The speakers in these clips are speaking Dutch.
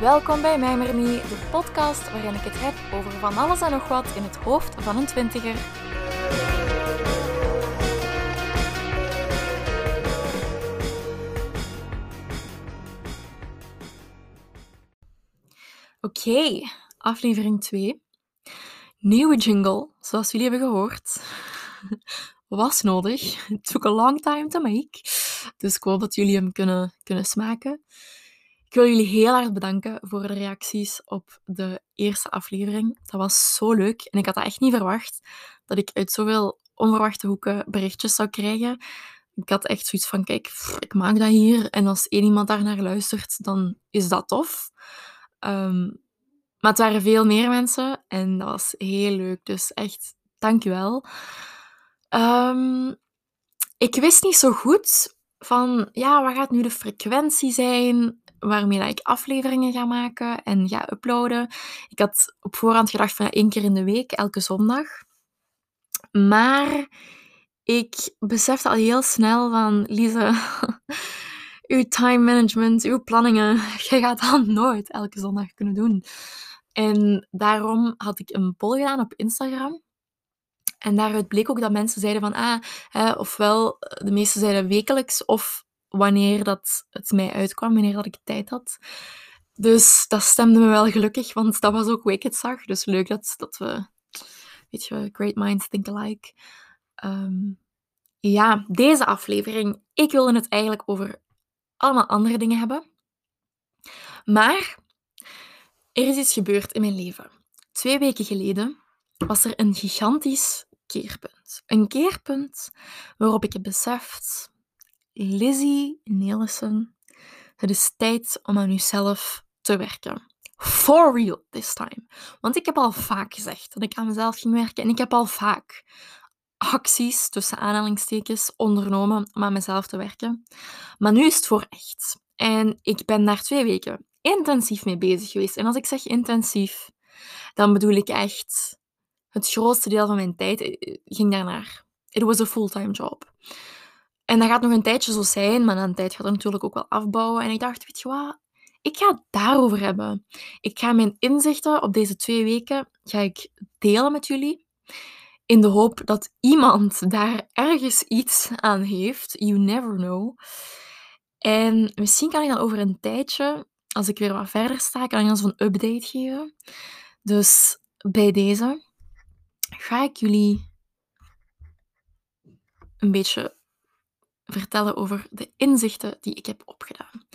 Welkom bij Mij Maar Niet, de podcast waarin ik het heb over van alles en nog wat in het hoofd van een twintiger. Oké, aflevering 2. Nieuwe jingle, zoals jullie hebben gehoord. Was nodig. It took a long time to make. Dus ik hoop dat jullie hem kunnen, kunnen smaken. Ik wil jullie heel hard bedanken voor de reacties op de eerste aflevering. Dat was zo leuk en ik had dat echt niet verwacht dat ik uit zoveel onverwachte hoeken berichtjes zou krijgen. Ik had echt zoiets van: kijk, ik maak dat hier en als één iemand daar naar luistert, dan is dat tof. Um, maar het waren veel meer mensen en dat was heel leuk. Dus echt, dankjewel. Um, ik wist niet zo goed van, ja, wat gaat nu de frequentie zijn waarmee dat ik afleveringen ga maken en ga uploaden. Ik had op voorhand gedacht van één keer in de week, elke zondag. Maar ik besefte al heel snel van, Lise, uw time management, uw planningen, je gaat dat nooit elke zondag kunnen doen. En daarom had ik een poll gedaan op Instagram. En daaruit bleek ook dat mensen zeiden van, ah, hè, ofwel de meeste zeiden wekelijks, of wanneer dat het mij uitkwam, wanneer dat ik tijd had. Dus dat stemde me wel gelukkig, want dat was ook Weekenddag. Dus leuk dat, dat we, weet je, great minds think alike. Um, ja, deze aflevering, ik wilde het eigenlijk over allemaal andere dingen hebben. Maar er is iets gebeurd in mijn leven. Twee weken geleden was er een gigantisch keerpunt. Een keerpunt waarop ik heb beseft, Lizzie Nelissen, het is tijd om aan jezelf te werken. For real this time. Want ik heb al vaak gezegd dat ik aan mezelf ging werken en ik heb al vaak acties, tussen aanhalingstekens, ondernomen om aan mezelf te werken. Maar nu is het voor echt. En ik ben daar twee weken intensief mee bezig geweest. En als ik zeg intensief, dan bedoel ik echt het grootste deel van mijn tijd eh, ging daarnaar. It was a fulltime job. En dat gaat nog een tijdje zo zijn, maar na een tijd gaat het natuurlijk ook wel afbouwen. En ik dacht, weet je wat, ik ga het daarover hebben. Ik ga mijn inzichten op deze twee weken ga ik delen met jullie. In de hoop dat iemand daar ergens iets aan heeft. You never know. En misschien kan ik dan over een tijdje als ik weer wat verder sta, kan ik dan zo'n update geven. Dus bij deze ga ik jullie een beetje vertellen over de inzichten die ik heb opgedaan.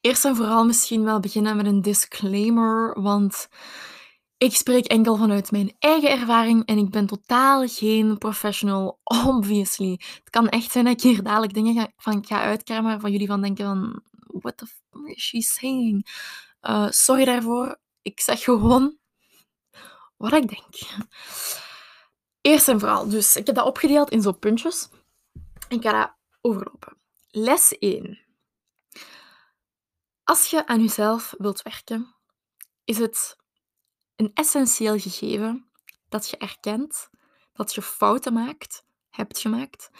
Eerst en vooral misschien wel beginnen met een disclaimer, want ik spreek enkel vanuit mijn eigen ervaring en ik ben totaal geen professional, obviously. Het kan echt zijn dat ik hier dadelijk dingen ga, van ga uitkramen waarvan jullie van denken van what the fuck is she saying? Uh, sorry daarvoor. Ik zeg gewoon wat ik denk. Eerst en vooral, dus ik heb dat opgedeeld in zo'n puntjes. Ik ga dat overlopen. Les 1. Als je aan jezelf wilt werken, is het een essentieel gegeven dat je erkent dat je fouten maakt, hebt gemaakt,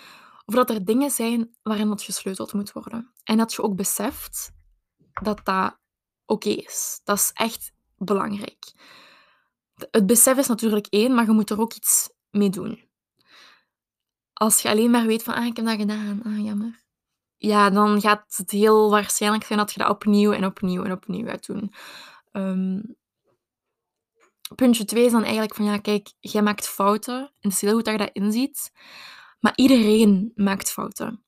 of dat er dingen zijn waarin dat gesleuteld moet worden. En dat je ook beseft dat dat oké is. Dat is echt belangrijk. Het besef is natuurlijk één, maar je moet er ook iets mee doen. Als je alleen maar weet van, ah, ik heb dat gedaan, ah, jammer. Ja, dan gaat het heel waarschijnlijk zijn dat je dat opnieuw en opnieuw en opnieuw gaat doen. Um, puntje twee is dan eigenlijk van, ja, kijk, jij maakt fouten. En het is heel goed dat je dat inziet. Maar iedereen maakt fouten.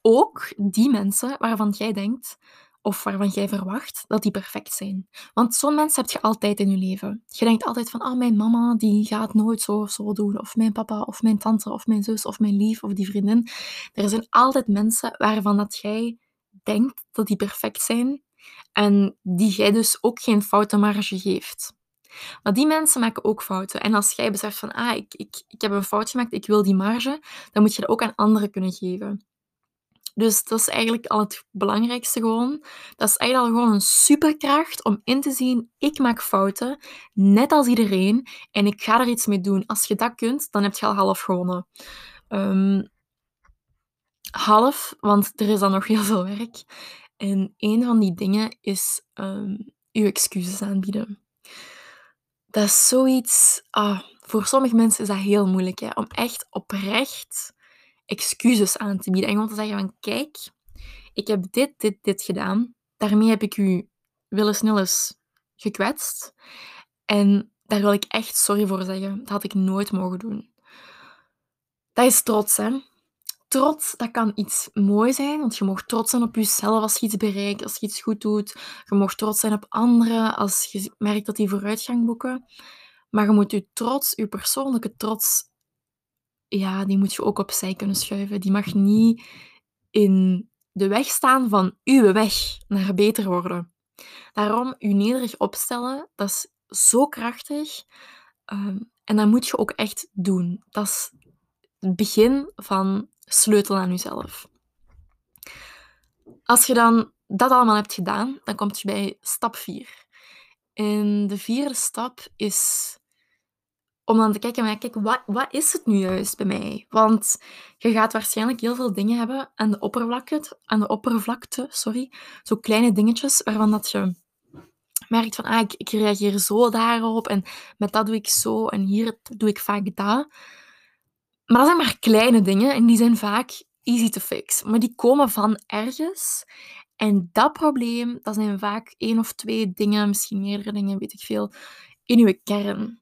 Ook die mensen waarvan jij denkt of waarvan jij verwacht dat die perfect zijn. Want zo'n mensen heb je altijd in je leven. Je denkt altijd van, oh, mijn mama die gaat nooit zo of zo doen. Of mijn papa, of mijn tante, of mijn zus, of mijn lief, of die vriendin. Er zijn altijd mensen waarvan dat jij denkt dat die perfect zijn. En die jij dus ook geen foutenmarge geeft. Maar die mensen maken ook fouten. En als jij beseft van, ah, ik, ik, ik heb een fout gemaakt, ik wil die marge, dan moet je dat ook aan anderen kunnen geven. Dus dat is eigenlijk al het belangrijkste gewoon. Dat is eigenlijk al gewoon een superkracht om in te zien, ik maak fouten, net als iedereen, en ik ga er iets mee doen. Als je dat kunt, dan heb je al half gewonnen. Ehm, half, want er is dan nog heel veel werk. En een van die dingen is, um, je excuses aanbieden. Dat is zoiets... Ah, voor sommige mensen is dat heel moeilijk, hè, om echt oprecht excuses aan te bieden. En gewoon te zeggen van, kijk, ik heb dit, dit, dit gedaan. Daarmee heb ik u willen eens gekwetst. En daar wil ik echt sorry voor zeggen. Dat had ik nooit mogen doen. Dat is trots, hè. Trots, dat kan iets mooi zijn, want je mag trots zijn op jezelf als je iets bereikt, als je iets goed doet. Je mag trots zijn op anderen als je merkt dat die vooruitgang boeken. Maar je moet je trots, je persoonlijke trots, ja, die moet je ook opzij kunnen schuiven. Die mag niet in de weg staan van uw weg naar beter worden. Daarom, je nederig opstellen, dat is zo krachtig. Ehm, en dat moet je ook echt doen. Dat is het begin van sleutel aan jezelf. Als je dan dat allemaal hebt gedaan, dan kom je bij stap 4. En de vierde stap is om dan te kijken, maar kijk, wat, wat is het nu juist bij mij? Want je gaat waarschijnlijk heel veel dingen hebben aan de oppervlakte, aan de oppervlakte sorry, zo kleine dingetjes waarvan dat je merkt van, ah, ik, reageer zo daarop en met dat doe ik zo en hier doe ik vaak dat. Maar dat zijn maar kleine dingen en die zijn vaak easy to fix. Maar die komen van ergens. En dat probleem, dat zijn vaak één of twee dingen, misschien meerdere dingen, weet ik veel, in je kern.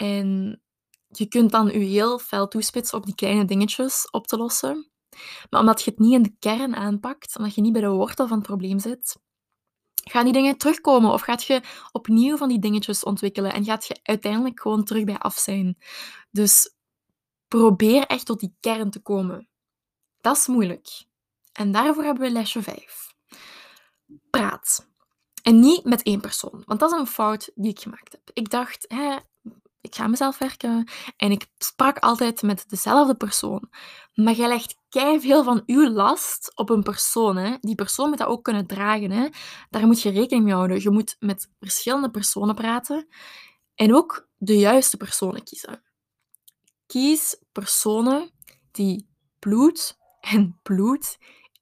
En je kunt dan je heel fel toespitsen op die kleine dingetjes op te lossen. Maar omdat je het niet in de kern aanpakt, omdat je niet bij de wortel van het probleem zit, gaan die dingen terugkomen of gaat je opnieuw van die dingetjes ontwikkelen en gaat je uiteindelijk gewoon terug bij af zijn. Dus probeer echt tot die kern te komen. Dat is moeilijk. En daarvoor hebben we lesje 5. Praat. En niet met één persoon, want dat is een fout die ik gemaakt heb. Ik dacht, hè, ik ga mezelf werken en ik sprak altijd met dezelfde persoon. Maar jij legt veel van uw last op een persoon. Hè? Die persoon moet dat ook kunnen dragen. Hè? Daar moet je rekening mee houden. Je moet met verschillende personen praten en ook de juiste personen kiezen. Kies personen die bloed en bloed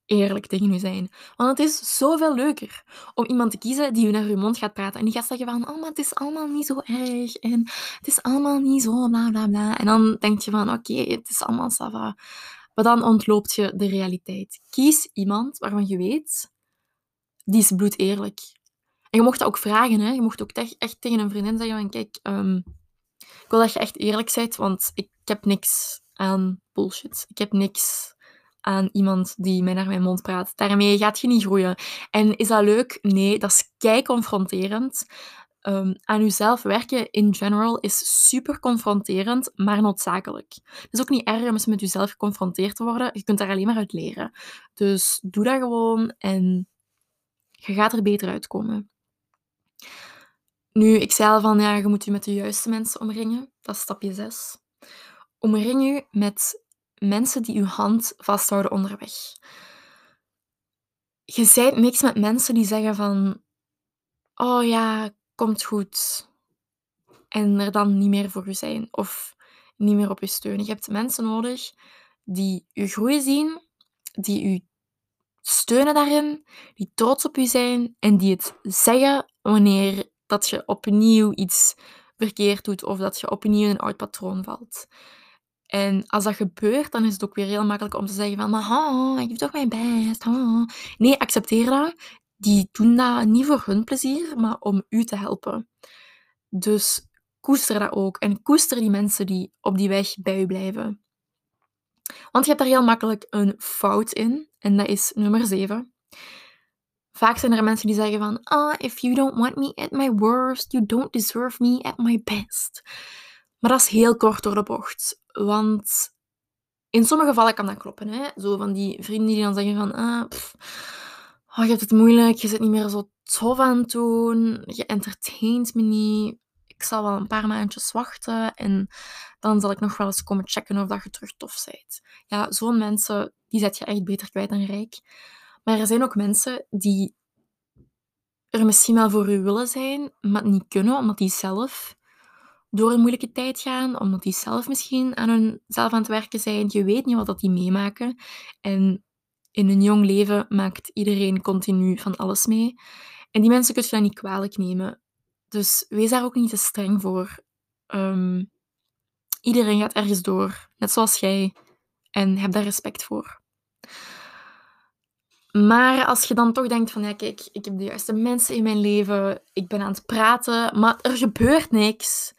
eerlijk tegen u zijn. Want het is zoveel leuker om iemand te kiezen die u naar uw mond gaat praten. En die gaat zeggen van, oh, het is allemaal niet zo erg. En het is allemaal niet zo, bla, bla, bla. En dan denk je van, oké, het is allemaal sava. Maar dan ontloopt je de realiteit. Kies iemand waarvan je weet, die is bloed eerlijk. En je mocht dat ook vragen, hè. Je mocht ook echt tegen een vriendin zeggen van, kijk, um, ik wil dat je echt eerlijk bent, want ik heb niks aan bullshit. Ik heb niks aan iemand die mij naar mijn mond praat. Daarmee gaat je niet groeien. En is dat leuk? Nee, dat is kei confronterend. Um, aan jezelf werken in general is super confronterend, maar noodzakelijk. Het is ook niet erg om eens met jezelf geconfronteerd te worden. Je kunt daar alleen maar uit leren. Dus doe dat gewoon en je gaat er beter uitkomen. Nu, ik zei al van ja, je moet je met de juiste mensen omringen. Dat is stapje 6. Omring je met mensen die uw hand vasthouden onderweg. Je zijt niks met mensen die zeggen van, oh ja, komt goed. En er dan niet meer voor u zijn of niet meer op je steunen. Je hebt mensen nodig die je groei zien, die u steunen daarin, die trots op u zijn en die het zeggen wanneer dat je opnieuw iets verkeerd doet of dat je opnieuw in een oud patroon valt. En als dat gebeurt, dan is het ook weer heel makkelijk om te zeggen van, maar ik doe toch mijn best. Nee, accepteer dat. Die doen dat niet voor hun plezier, maar om u te helpen. Dus koester dat ook. En koester die mensen die op die weg bij u blijven. Want je hebt daar heel makkelijk een fout in. En dat is nummer 7. Vaak zijn er mensen die zeggen van, ah, if you don't want me at my worst, you don't deserve me at my best. Maar dat is heel kort door de bocht. Want in sommige gevallen kan dat kloppen. Hè? Zo van die vrienden die dan zeggen van... Ah, oh, je hebt het moeilijk, je zit niet meer zo tof aan het doen, je entertaint me niet. Ik zal wel een paar maandjes wachten en dan zal ik nog wel eens komen checken of dat je terug tof bent. Ja, zo'n mensen, die zet je echt beter kwijt dan rijk. Maar er zijn ook mensen die er misschien wel voor u willen zijn, maar niet kunnen, omdat die zelf door een moeilijke tijd gaan, omdat die zelf misschien aan hunzelf aan het werken zijn. Je weet niet wat dat die meemaken. En in een jong leven maakt iedereen continu van alles mee. En die mensen kun je dan niet kwalijk nemen. Dus wees daar ook niet te streng voor. Ehm, iedereen gaat ergens door, net zoals jij. En heb daar respect voor. Maar als je dan toch denkt van, ja kijk, ik heb de juiste mensen in mijn leven, ik ben aan het praten, maar er gebeurt niks.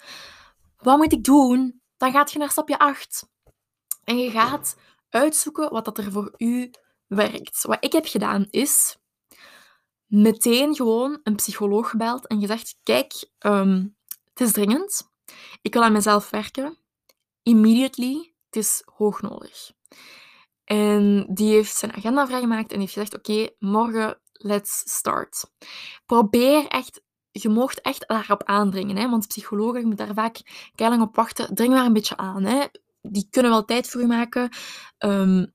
Wat moet ik doen? Dan gaat je naar stapje 8. En je gaat uitzoeken wat dat er voor u werkt. Wat ik heb gedaan is meteen gewoon een psycholoog gebeld en gezegd: Kijk, ehm, het is dringend. Ik wil aan mezelf werken. Immediately. Het is hoog nodig. En die heeft zijn agenda vrijgemaakt en heeft gezegd: Oké, morgen, let's start. Probeer echt, je mocht echt daarop aandringen, hè, want psychologen, je moet daar vaak lang op wachten. Dring maar een beetje aan. Hè. Die kunnen wel tijd voor je maken. Ehm,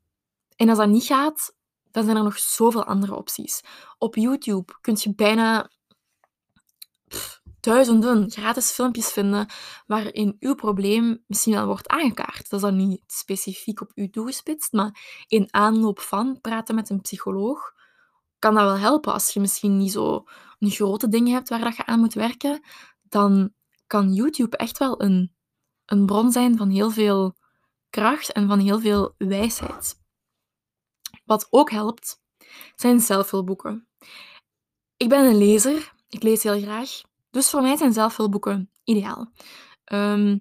en als dat niet gaat, dan zijn er nog zoveel andere opties. Op YouTube kun je bijna duizenden gratis filmpjes vinden waarin uw probleem misschien wel wordt aangekaart. Dat is dan niet specifiek op u toegespitst, maar in aanloop van praten met een psycholoog kan dat wel helpen. Als je misschien niet zo een grote ding hebt waar dat je aan moet werken, dan kan YouTube echt wel een, een bron zijn van heel veel kracht en van heel veel wijsheid. Wat ook helpt, zijn zelfhulpboeken. Ik ben een lezer, ik lees heel graag, dus voor mij zijn zelfhulpboeken ideaal. Ehm,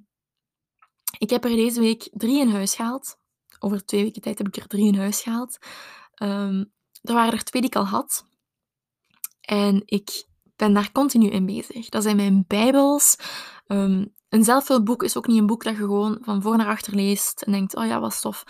ik heb er deze week drie in huis gehaald. Over twee weken tijd heb ik er drie in huis gehaald. Um, er waren er twee die ik al had. En ik ben daar continu in bezig. Dat zijn mijn bijbels. Um, een zelfhulpboek is ook niet een boek dat je gewoon van voor naar achter leest en denkt, oh ja, wat stof.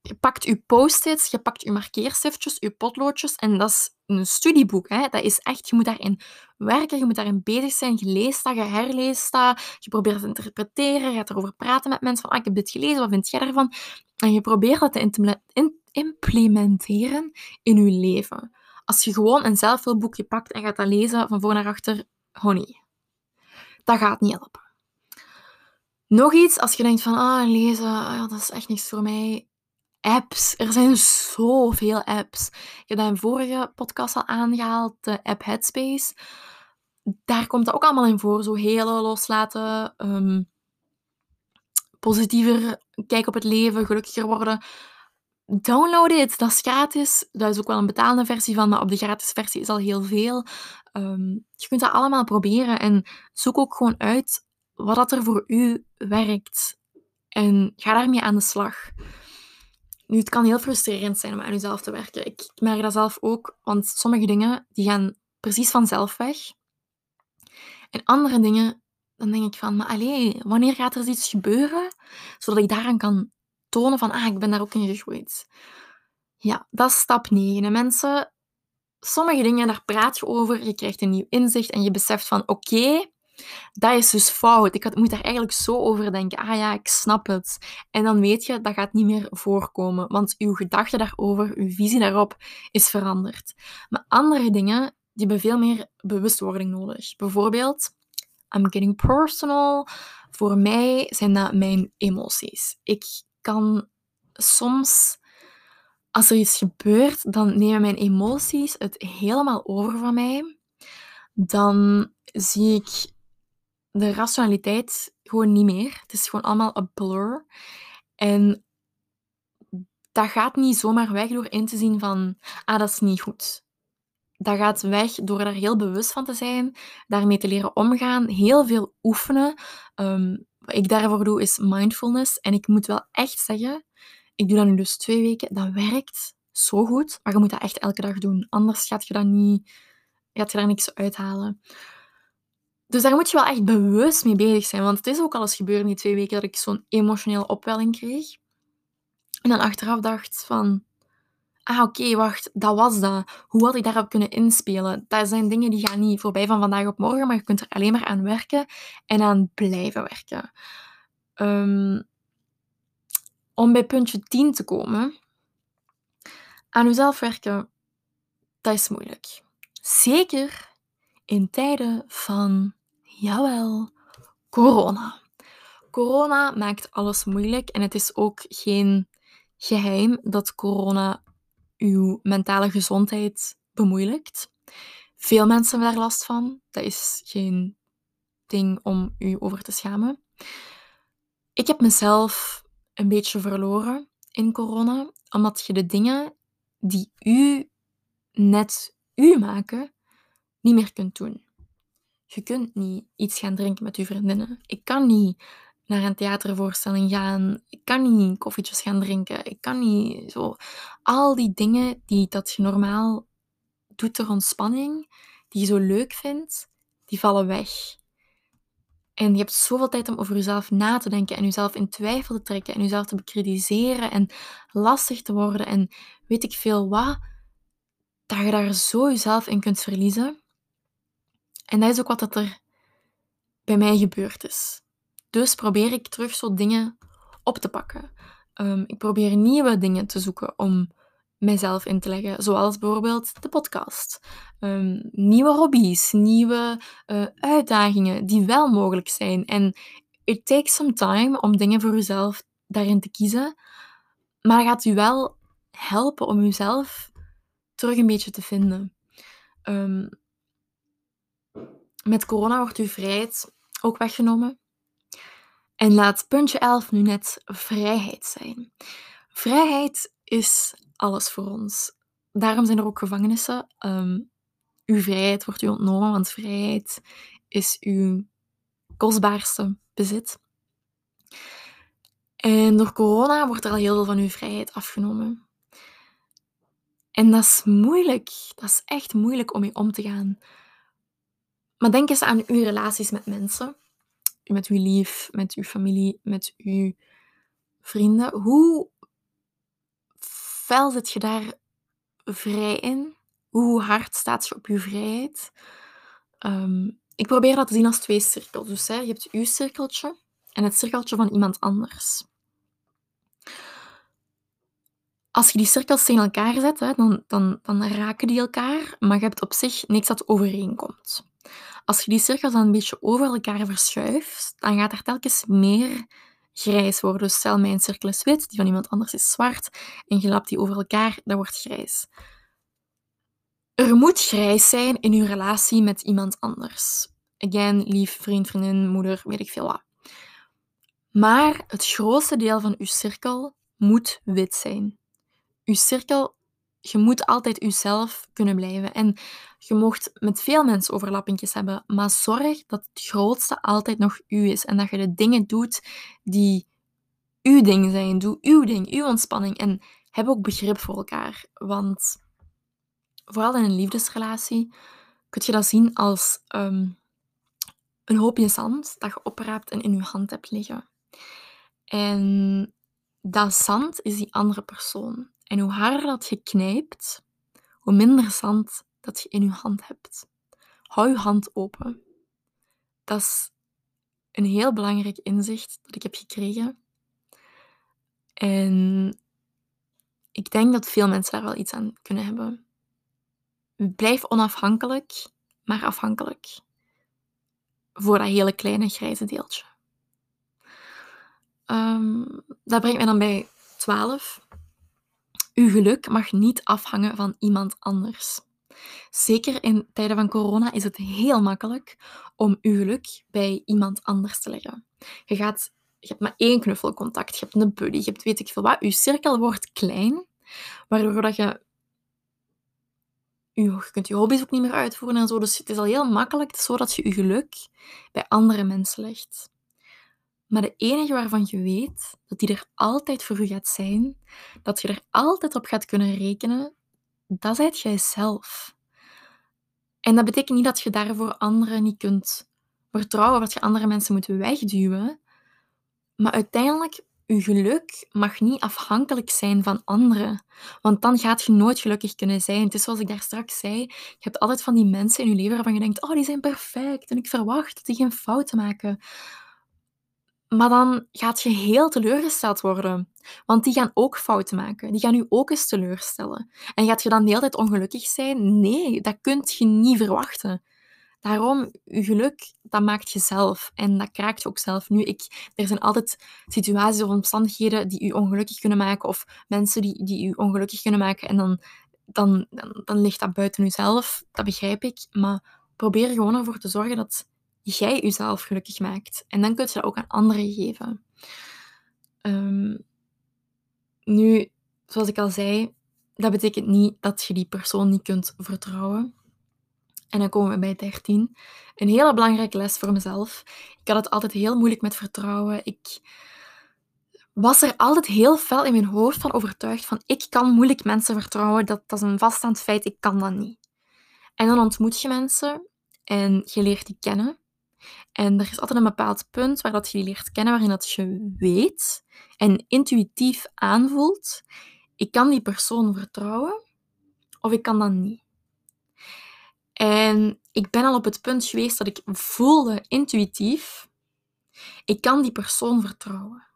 Je pakt je post-its, je pakt je markeerstiftjes, je potloodjes en dat is een studieboek. Hè? Dat is echt, je moet daarin werken, je moet daarin bezig zijn. Je leest dat, je herleest dat, je probeert te interpreteren, je gaat erover praten met mensen van, ah, ik heb dit gelezen, wat vind jij daarvan? En je probeert dat te implementeren in je leven. Als je gewoon een zelfhulpboekje pakt en gaat dat lezen van voor naar achter, honey, dat gaat niet helpen. Nog iets, als je denkt van, ah, lezen, ah, dat is echt niks voor mij apps. Er zijn zoveel apps. Ik heb dat in vorige podcast al aangehaald, de app Headspace. Daar komt dat ook allemaal in voor. Zo hele loslaten, um, positiever kijken op het leven, gelukkiger worden. Download it, dat is gratis. Dat is ook wel een betalende versie van, maar op de gratis versie is al heel veel. Um, je kunt dat allemaal proberen en zoek ook gewoon uit wat dat er voor u werkt. En ga daarmee aan de slag. Nu, het kan heel frustrerend zijn om aan jezelf te werken. Ik merk dat zelf ook, want sommige dingen die gaan precies vanzelf weg. En andere dingen, dan denk ik van, maar alleen, wanneer gaat er iets gebeuren, zodat ik daaraan kan tonen van, ah, ik ben daar ook in gegroeid. Ja, dat is stap 9. En mensen, sommige dingen, daar praat je over, je krijgt een nieuw inzicht en je beseft van, oké, dat is dus fout. Ik moet daar eigenlijk zo over denken. Ah ja, ik snap het. En dan weet je, dat gaat niet meer voorkomen. Want uw gedachte daarover, uw visie daarop is veranderd. Maar andere dingen, die hebben veel meer bewustwording nodig. Bijvoorbeeld, I'm getting personal. Voor mij zijn dat mijn emoties. Ik kan soms, als er iets gebeurt, dan nemen mijn emoties het helemaal over van mij. Dan zie ik de rationaliteit gewoon niet meer. Het is gewoon allemaal een blur. En dat gaat niet zomaar weg door in te zien van, ah, dat is niet goed. Dat gaat weg door daar heel bewust van te zijn, daarmee te leren omgaan, heel veel oefenen. Um, wat ik daarvoor doe is mindfulness. En ik moet wel echt zeggen, ik doe dat nu dus twee weken, dat werkt zo goed, maar je moet dat echt elke dag doen. Anders gaat je, dat niet, gaat je daar niks uithalen. Dus daar moet je wel echt bewust mee bezig zijn. Want het is ook al eens gebeurd in die twee weken dat ik zo'n emotionele opwelling kreeg. En dan achteraf dacht van... Ah, oké, wacht, dat was dat. Hoe had ik daarop kunnen inspelen? Dat zijn dingen die gaan niet voorbij van vandaag op morgen, maar je kunt er alleen maar aan werken en aan blijven werken. Um, om bij puntje 10 te komen. Aan jezelf werken, dat is moeilijk. Zeker in tijden van Jawel, corona. Corona maakt alles moeilijk en het is ook geen geheim dat corona uw mentale gezondheid bemoeilijkt. Veel mensen hebben daar last van. Dat is geen ding om u over te schamen. Ik heb mezelf een beetje verloren in corona, omdat je de dingen die u net u maken, niet meer kunt doen. Je kunt niet iets gaan drinken met uw vriendinnen. Ik kan niet naar een theatervoorstelling gaan. Ik kan niet koffietjes gaan drinken. Ik kan niet zo. Al die dingen die dat je normaal doet ter ontspanning, die je zo leuk vindt, die vallen weg. En je hebt zoveel tijd om over jezelf na te denken en jezelf in twijfel te trekken en jezelf te bekritiseren en lastig te worden en weet ik veel wat, dat je daar zo jezelf in kunt verliezen. En dat is ook wat er bij mij gebeurd is. Dus probeer ik terug zo dingen op te pakken. Ehm, ik probeer nieuwe dingen te zoeken om mijzelf in te leggen, zoals bijvoorbeeld de podcast. Ehm, nieuwe hobby's, nieuwe uh, uitdagingen die wel mogelijk zijn. En it takes some time om dingen voor jezelf daarin te kiezen, maar gaat u wel helpen om uzelf terug een beetje te vinden. Um, met corona wordt uw vrijheid ook weggenomen. En laat puntje 11 nu net vrijheid zijn. Vrijheid is alles voor ons. Daarom zijn er ook gevangenissen. Um, uw vrijheid wordt u ontnomen, want vrijheid is uw kostbaarste bezit. En door corona wordt er al heel veel van uw vrijheid afgenomen. En dat is moeilijk. Dat is echt moeilijk om mee om te gaan. Maar denk eens aan uw relaties met mensen. Met uw lief, met uw familie, met uw vrienden. Hoe fel zit je daar vrij in? Hoe hard staat je op je vrijheid? Ehm, ik probeer dat te zien als twee cirkels. Dus hè, je hebt uw cirkeltje en het cirkeltje van iemand anders. Als je die cirkels tegen elkaar zet, hè, dan, dan, dan raken die elkaar, maar je hebt op zich niks dat overeenkomt. Als je die cirkels dan een beetje over elkaar verschuift, dan gaat er telkens meer grijs worden. Dus stel mijn cirkel is wit, die van iemand anders is zwart, en je lapt die over elkaar, dat wordt grijs. Er moet grijs zijn in uw relatie met iemand anders. Again, lief, vriend, vriendin, moeder, weet ik veel wat. Maar het grootste deel van uw cirkel moet wit zijn. Uw cirkel je moet altijd jezelf kunnen blijven. En je mocht met veel mensen overlappingjes hebben, maar zorg dat het grootste altijd nog u is. En dat je de dingen doet die uw ding zijn. Doe uw ding, uw ontspanning. En heb ook begrip voor elkaar. Want vooral in een liefdesrelatie kun je dat zien als um, een hoopje zand dat je opraapt en in je hand hebt liggen. En dat zand is die andere persoon. En hoe harder dat je knijpt, hoe minder zand dat je in je hand hebt. Hou je hand open. Dat is een heel belangrijk inzicht dat ik heb gekregen. En ik denk dat veel mensen daar wel iets aan kunnen hebben. Blijf onafhankelijk, maar afhankelijk. Voor dat hele kleine grijze deeltje. Um, dat brengt mij dan bij 12. Uw geluk mag niet afhangen van iemand anders. Zeker in tijden van corona is het heel makkelijk om uw geluk bij iemand anders te leggen. Je, gaat, je hebt maar één knuffelcontact, je hebt een buddy, je hebt weet ik veel wat. Uw cirkel wordt klein, waardoor dat je, je kunt je hobby's ook niet meer uitvoeren en zo. Dus het is al heel makkelijk zodat je je geluk bij andere mensen legt. Maar de enige waarvan je weet dat die er altijd voor u gaat zijn, dat je er altijd op gaat kunnen rekenen, dat zijt jij zelf. En dat betekent niet dat je daarvoor anderen niet kunt vertrouwen, dat je andere mensen moet wegduwen. Maar uiteindelijk, je geluk mag niet afhankelijk zijn van anderen. Want dan gaat je nooit gelukkig kunnen zijn. Het is zoals ik daar straks zei, je hebt altijd van die mensen in je leven waarvan je denkt, oh, die zijn perfect en ik verwacht dat die geen fouten maken. Maar dan gaat je heel teleurgesteld worden. Want die gaan ook fouten maken. Die gaan u ook eens teleurstellen. En gaat je dan de hele tijd ongelukkig zijn? Nee, dat kunt je niet verwachten. Daarom, je geluk, dat maakt je zelf. En dat kraakt je ook zelf. Nu, ik, er zijn altijd situaties of omstandigheden die u ongelukkig kunnen maken. Of mensen die, die u ongelukkig kunnen maken. En dan dan, dan, dan ligt dat buiten jezelf. Dat begrijp ik. Maar probeer gewoon ervoor te zorgen dat jij jezelf gelukkig maakt. En dan kun je dat ook aan anderen geven. Ehm, nu, zoals ik al zei, dat betekent niet dat je die persoon niet kunt vertrouwen. En dan komen we bij 13. Een hele belangrijke les voor mezelf. Ik had het altijd heel moeilijk met vertrouwen. Ik was er altijd heel fel in mijn hoofd van overtuigd van ik kan moeilijk mensen vertrouwen. Dat, dat is een vaststaand feit, ik kan dat niet. En dan ontmoet je mensen en je leert die kennen. En er is altijd een bepaald punt waar dat je leert kennen, waarin dat je weet en intuïtief aanvoelt, ik kan die persoon vertrouwen of ik kan dat niet. En ik ben al op het punt geweest dat ik voelde intuïtief, ik kan die persoon vertrouwen.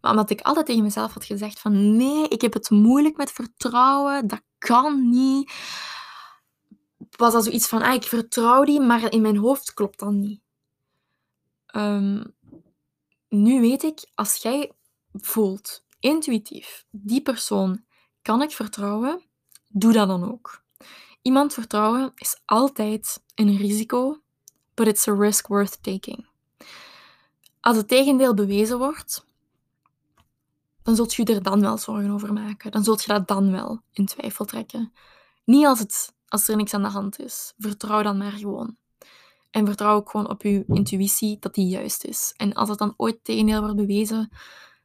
Maar omdat ik altijd tegen mezelf had gezegd van nee, ik heb het moeilijk met vertrouwen, dat kan niet, was dat zoiets van ah, ik vertrouw die, maar in mijn hoofd klopt dat niet. Ehm, nu weet ik, als jij voelt, intuïtief, die persoon kan ik vertrouwen, doe dat dan ook. Iemand vertrouwen is altijd een risico, but it's a risk worth taking. Als het tegendeel bewezen wordt, dan zult je er dan wel zorgen over maken. Dan zult je dat dan wel in twijfel trekken. Niet als, het, als er niks aan de hand is. Vertrouw dan maar gewoon. En vertrouw ook gewoon op je intuïtie dat die juist is. En als het dan ooit tegendeel wordt bewezen,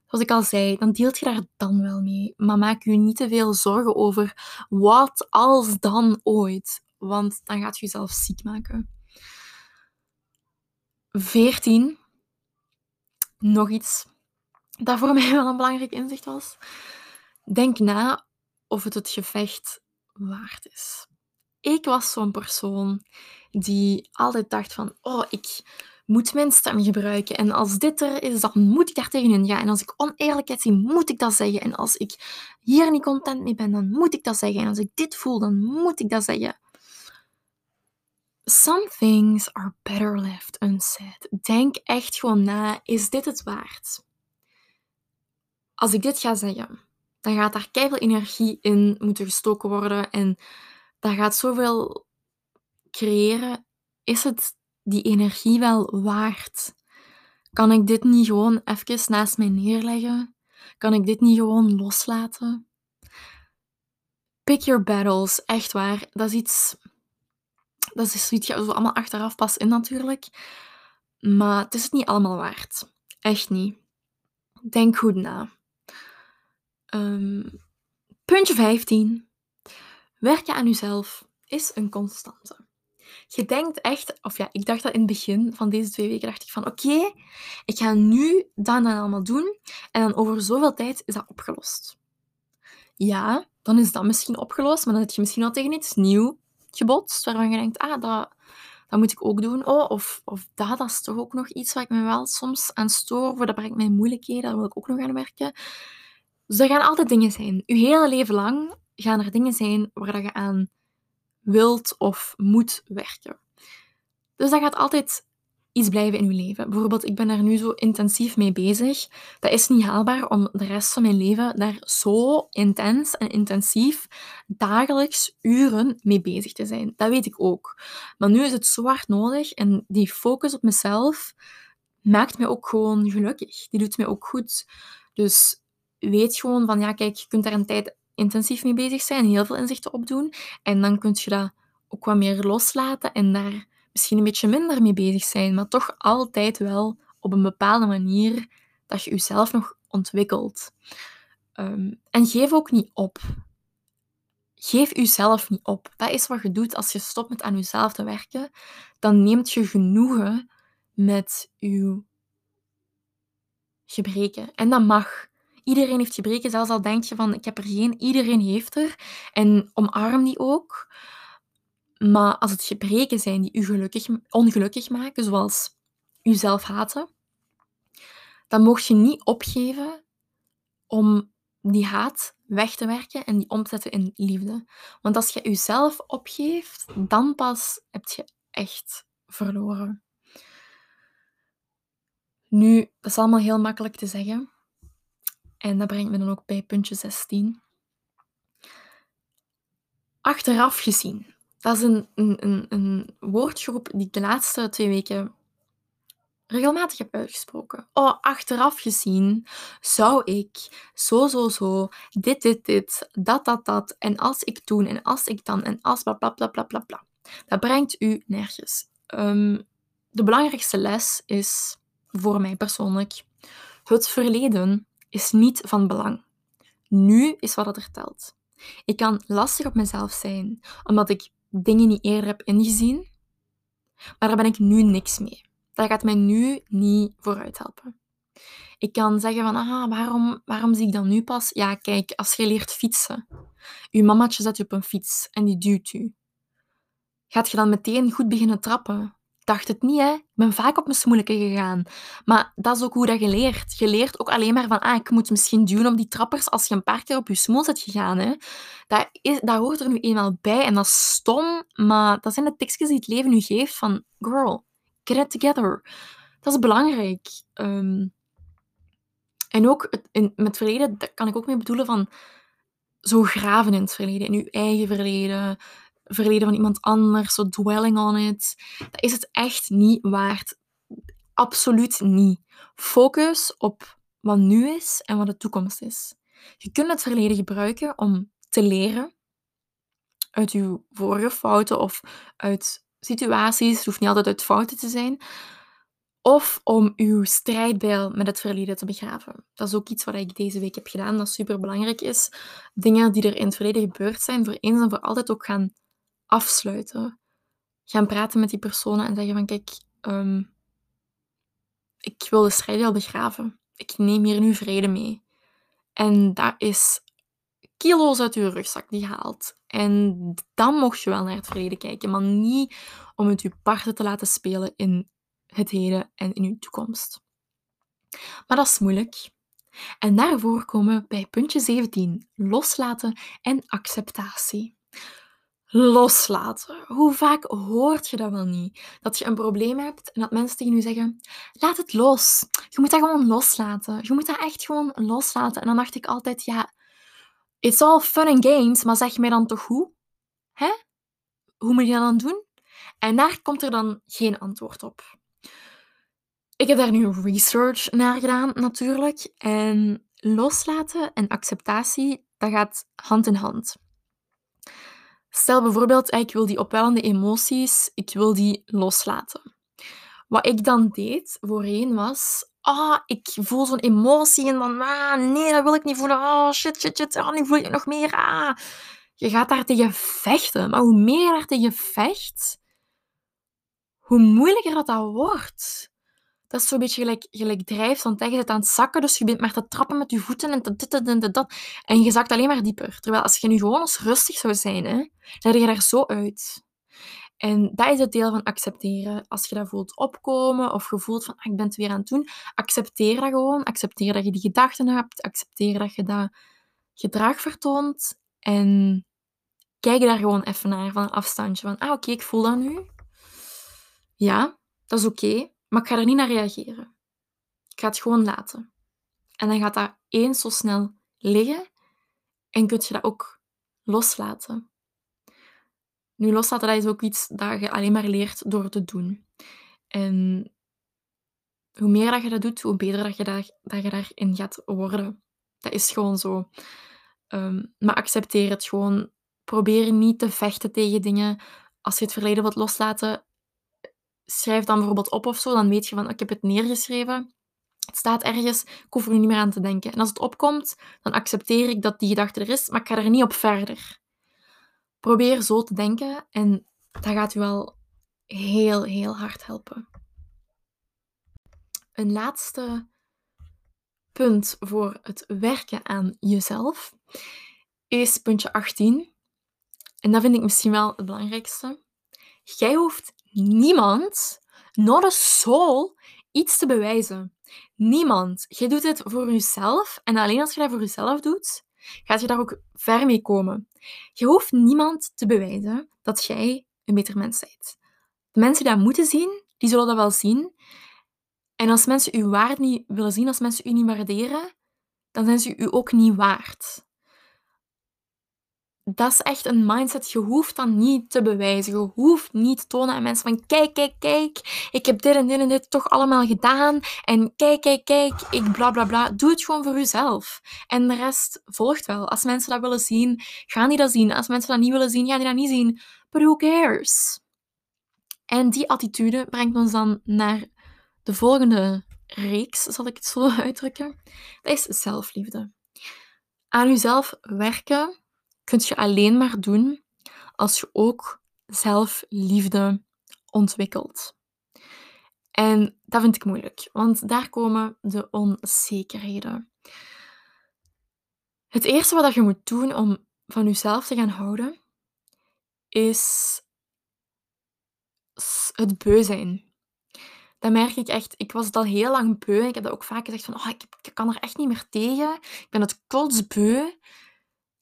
zoals ik al zei, dan deelt je daar dan wel mee. Maar maak je niet te veel zorgen over wat als dan ooit. Want dan gaat je jezelf ziek maken. 14. Nog iets dat voor mij wel een belangrijk inzicht was. Denk na of het het gevecht waard is. Ik was zo'n persoon die altijd dacht van, oh, ik moet mijn stem gebruiken. En als dit er is, dan moet ik daar tegenin gaan. En als ik oneerlijkheid zie, moet ik dat zeggen. En als ik hier niet content mee ben, dan moet ik dat zeggen. En als ik dit voel, dan moet ik dat zeggen. Some things are better left unsaid. Denk echt gewoon na, is dit het waard? Als ik dit ga zeggen, dan gaat daar keihard energie in moeten gestoken worden en dat gaat zoveel creëren. Is het die energie wel waard? Kan ik dit niet gewoon even naast mij neerleggen? Kan ik dit niet gewoon loslaten? Pick your battles, echt waar. Dat is iets. Dat is iets zo allemaal achteraf pas in natuurlijk. Maar het is het niet allemaal waard. Echt niet. Denk goed na. Um, puntje 15. Werken aan uzelf is een constante. Je denkt echt, of ja, ik dacht dat in het begin van deze twee weken, dacht ik van oké, ik ga nu dat en allemaal doen en dan over zoveel tijd is dat opgelost. Ja, dan is dat misschien opgelost, maar dan heb je misschien al tegen iets nieuw gebotst, waarvan je denkt, ah, dat, moet ik ook doen. Oh, of, of dat, dat is toch ook nog iets waar ik me wel soms aan stoor, dat brengt mij moeilijkheden, daar wil ik ook nog aan werken. Dus er gaan altijd dingen zijn. Je hele leven lang gaan er dingen zijn waar je aan wilt of moet werken. Dus dat gaat altijd iets blijven in je leven. Bijvoorbeeld, ik ben daar nu zo intensief mee bezig. Dat is niet haalbaar om de rest van mijn leven daar zo intens en intensief dagelijks uren mee bezig te zijn. Dat weet ik ook. Maar nu is het zo hard nodig en die focus op mezelf maakt me ook gewoon gelukkig. Die doet me ook goed. Dus weet gewoon van, ja, kijk, je kunt daar een tijd intensief mee bezig zijn, heel veel inzichten opdoen. En dan kun je dat ook wat meer loslaten en daar misschien een beetje minder mee bezig zijn, maar toch altijd wel op een bepaalde manier dat je jezelf nog ontwikkelt. Um, en geef ook niet op. Geef jezelf niet op. Dat is wat je doet als je stopt met aan jezelf te werken. Dan neemt je genoegen met je gebreken. En dat mag. Iedereen heeft gebreken, zelfs al denk je van ik heb er geen, iedereen heeft er. En omarm die ook. Maar als het gebreken zijn die u gelukkig, ongelukkig maken, zoals uzelf haten, dan mocht je niet opgeven om die haat weg te werken en die om te zetten in liefde. Want als je jezelf opgeeft, dan pas heb je echt verloren. Nu, dat is allemaal heel makkelijk te zeggen. En dat brengt me dan ook bij puntje 16. Achteraf gezien. Dat is een, een, een, woordgroep die ik de laatste twee weken regelmatig heb uitgesproken. Oh, achteraf gezien zou ik zo, zo, zo, dit, dit, dit, dat, dat, dat, en als ik toen, en als ik dan, en als bla, bla, bla, bla, bla, bla. Dat brengt u nergens. Um, de belangrijkste les is, voor mij persoonlijk, het verleden is niet van belang. Nu is wat er telt. Ik kan lastig op mezelf zijn, omdat ik dingen niet eerder heb ingezien, maar daar ben ik nu niks mee. Dat gaat mij nu niet vooruit helpen. Ik kan zeggen van, ah, waarom, waarom zie ik dat nu pas? Ja, kijk, als je leert fietsen, je mamatje zet je op een fiets en die duwt u. Gaat je dan meteen goed beginnen trappen? Dacht het niet, hè. Ik ben vaak op mijn smoeleke gegaan. Maar dat is ook hoe dat je leert. Je leert ook alleen maar van, ah, ik moet misschien duwen op die trappers als je een paar keer op je smoel zit gegaan, hè. Dat, is, dat hoort er nu eenmaal bij en dat is stom, maar dat zijn de tekstjes die het leven nu geeft van, girl, get it together. Dat is belangrijk. Ehm, en ook het, in, met verleden, dat kan ik ook mee bedoelen van zo graven in het verleden, in je eigen verleden, verleden van iemand anders, zo dwelling on it. Dat is het echt niet waard. Absoluut niet. Focus op wat nu is en wat de toekomst is. Je kunt het verleden gebruiken om te leren uit je vorige fouten of uit situaties. Het hoeft niet altijd uit fouten te zijn. Of om uw strijdbijl met het verleden te begraven. Dat is ook iets wat ik deze week heb gedaan, dat super belangrijk is. Dingen die er in het verleden gebeurd zijn, voor eens en voor altijd ook gaan afsluiten. Gaan praten met die personen en zeggen van kijk, um, ik wil de strijd al begraven. Ik neem hier nu vrede mee. En dat is kilo's uit je rugzak die haalt. En dan mocht je wel naar het verleden kijken, maar niet om het je parten te laten spelen in het heden en in je toekomst. Maar dat is moeilijk. En daarvoor komen we bij puntje 17, loslaten en acceptatie loslaten. Hoe vaak hoort je dat wel niet? Dat je een probleem hebt en dat mensen tegen je zeggen: laat het los. Je moet dat gewoon loslaten. Je moet dat echt gewoon loslaten. En dan dacht ik altijd: ja, it's all fun and games, maar zeg mij dan toch hoe? Hè? Hoe moet je dat dan doen? En daar komt er dan geen antwoord op. Ik heb daar nu research naar gedaan, natuurlijk. En loslaten en acceptatie, dat gaat hand in hand. Stel bijvoorbeeld, ik wil die opwellende emoties, ik wil die loslaten. Wat ik dan deed voorheen was, ah, ik voel zo'n emotie en dan, ah, nee, dat wil ik niet voelen. Oh, shit, shit, shit, ah, nu voel ik nog meer. Ah. Je gaat daar tegen vechten. Maar hoe meer je daar tegen vecht, hoe moeilijker dat, dat wordt. Dat is zo'n beetje gelijk, gelijk drijft, want je zit aan het zakken, dus je bent maar te trappen met je voeten en dit en dat, dat. En je zakt alleen maar dieper. Terwijl als je nu gewoon eens rustig zou zijn, hè, dan je daar zo uit. En dat is het deel van accepteren. Als je dat voelt opkomen of je voelt van, ah, ik ben het weer aan het doen, accepteer dat gewoon. Accepteer dat je die gedachten hebt. Accepteer dat je dat gedrag vertoont. En kijk daar gewoon even naar van een afstandje. Van, ah, oké, ik voel dat nu. Ja, dat is oké. Maar ik ga er niet naar reageren. Ik ga het gewoon laten. En dan gaat dat eens zo snel liggen en kun je dat ook loslaten. Nu, loslaten dat is ook iets dat je alleen maar leert door te doen. En hoe meer dat je dat doet, hoe beter dat je, daar, dat je daarin gaat worden. Dat is gewoon zo. Ehm, maar accepteer het gewoon. Probeer niet te vechten tegen dingen. Als je het verleden wilt loslaten, schrijf dan bijvoorbeeld op of zo, dan weet je van, ik heb het neergeschreven. Het staat ergens, ik hoef er niet meer aan te denken. En als het opkomt, dan accepteer ik dat die gedachte er is, maar ik ga er niet op verder. Probeer zo te denken en dat gaat u wel heel, heel hard helpen. Een laatste punt voor het werken aan jezelf is puntje 18. En dat vind ik misschien wel het belangrijkste. Jij hoeft niemand, not a soul, iets te bewijzen. Niemand. Je doet het voor jezelf en alleen als je dat voor jezelf doet, gaat je daar ook ver mee komen. Je hoeft niemand te bewijzen dat jij een beter mens bent. De mensen die dat moeten zien, die zullen dat wel zien. En als mensen uw waarde niet willen zien, als mensen u niet waarderen, dan zijn ze u ook niet waard. Dat is echt een mindset. Je hoeft dat niet te bewijzen. Je hoeft niet te tonen aan mensen van kijk, kijk, kijk. Ik heb dit en dit en dit toch allemaal gedaan. En kijk, kijk, kijk. Ik bla bla bla. Doe het gewoon voor jezelf. En de rest volgt wel. Als mensen dat willen zien, gaan die dat zien. Als mensen dat niet willen zien, gaan die dat niet zien. But who cares? En die attitude brengt ons dan naar de volgende reeks, zal ik het zo uitdrukken. Dat is zelfliefde. Aan jezelf werken kun je alleen maar doen als je ook zelfliefde ontwikkelt. En dat vind ik moeilijk, want daar komen de onzekerheden. Het eerste wat je moet doen om van jezelf te gaan houden, is het beu zijn. Dat merk ik echt. Ik was het al heel lang beu. Ik heb dat ook vaak gezegd van, oh, ik, ik kan er echt niet meer tegen. Ik ben het kotsbeu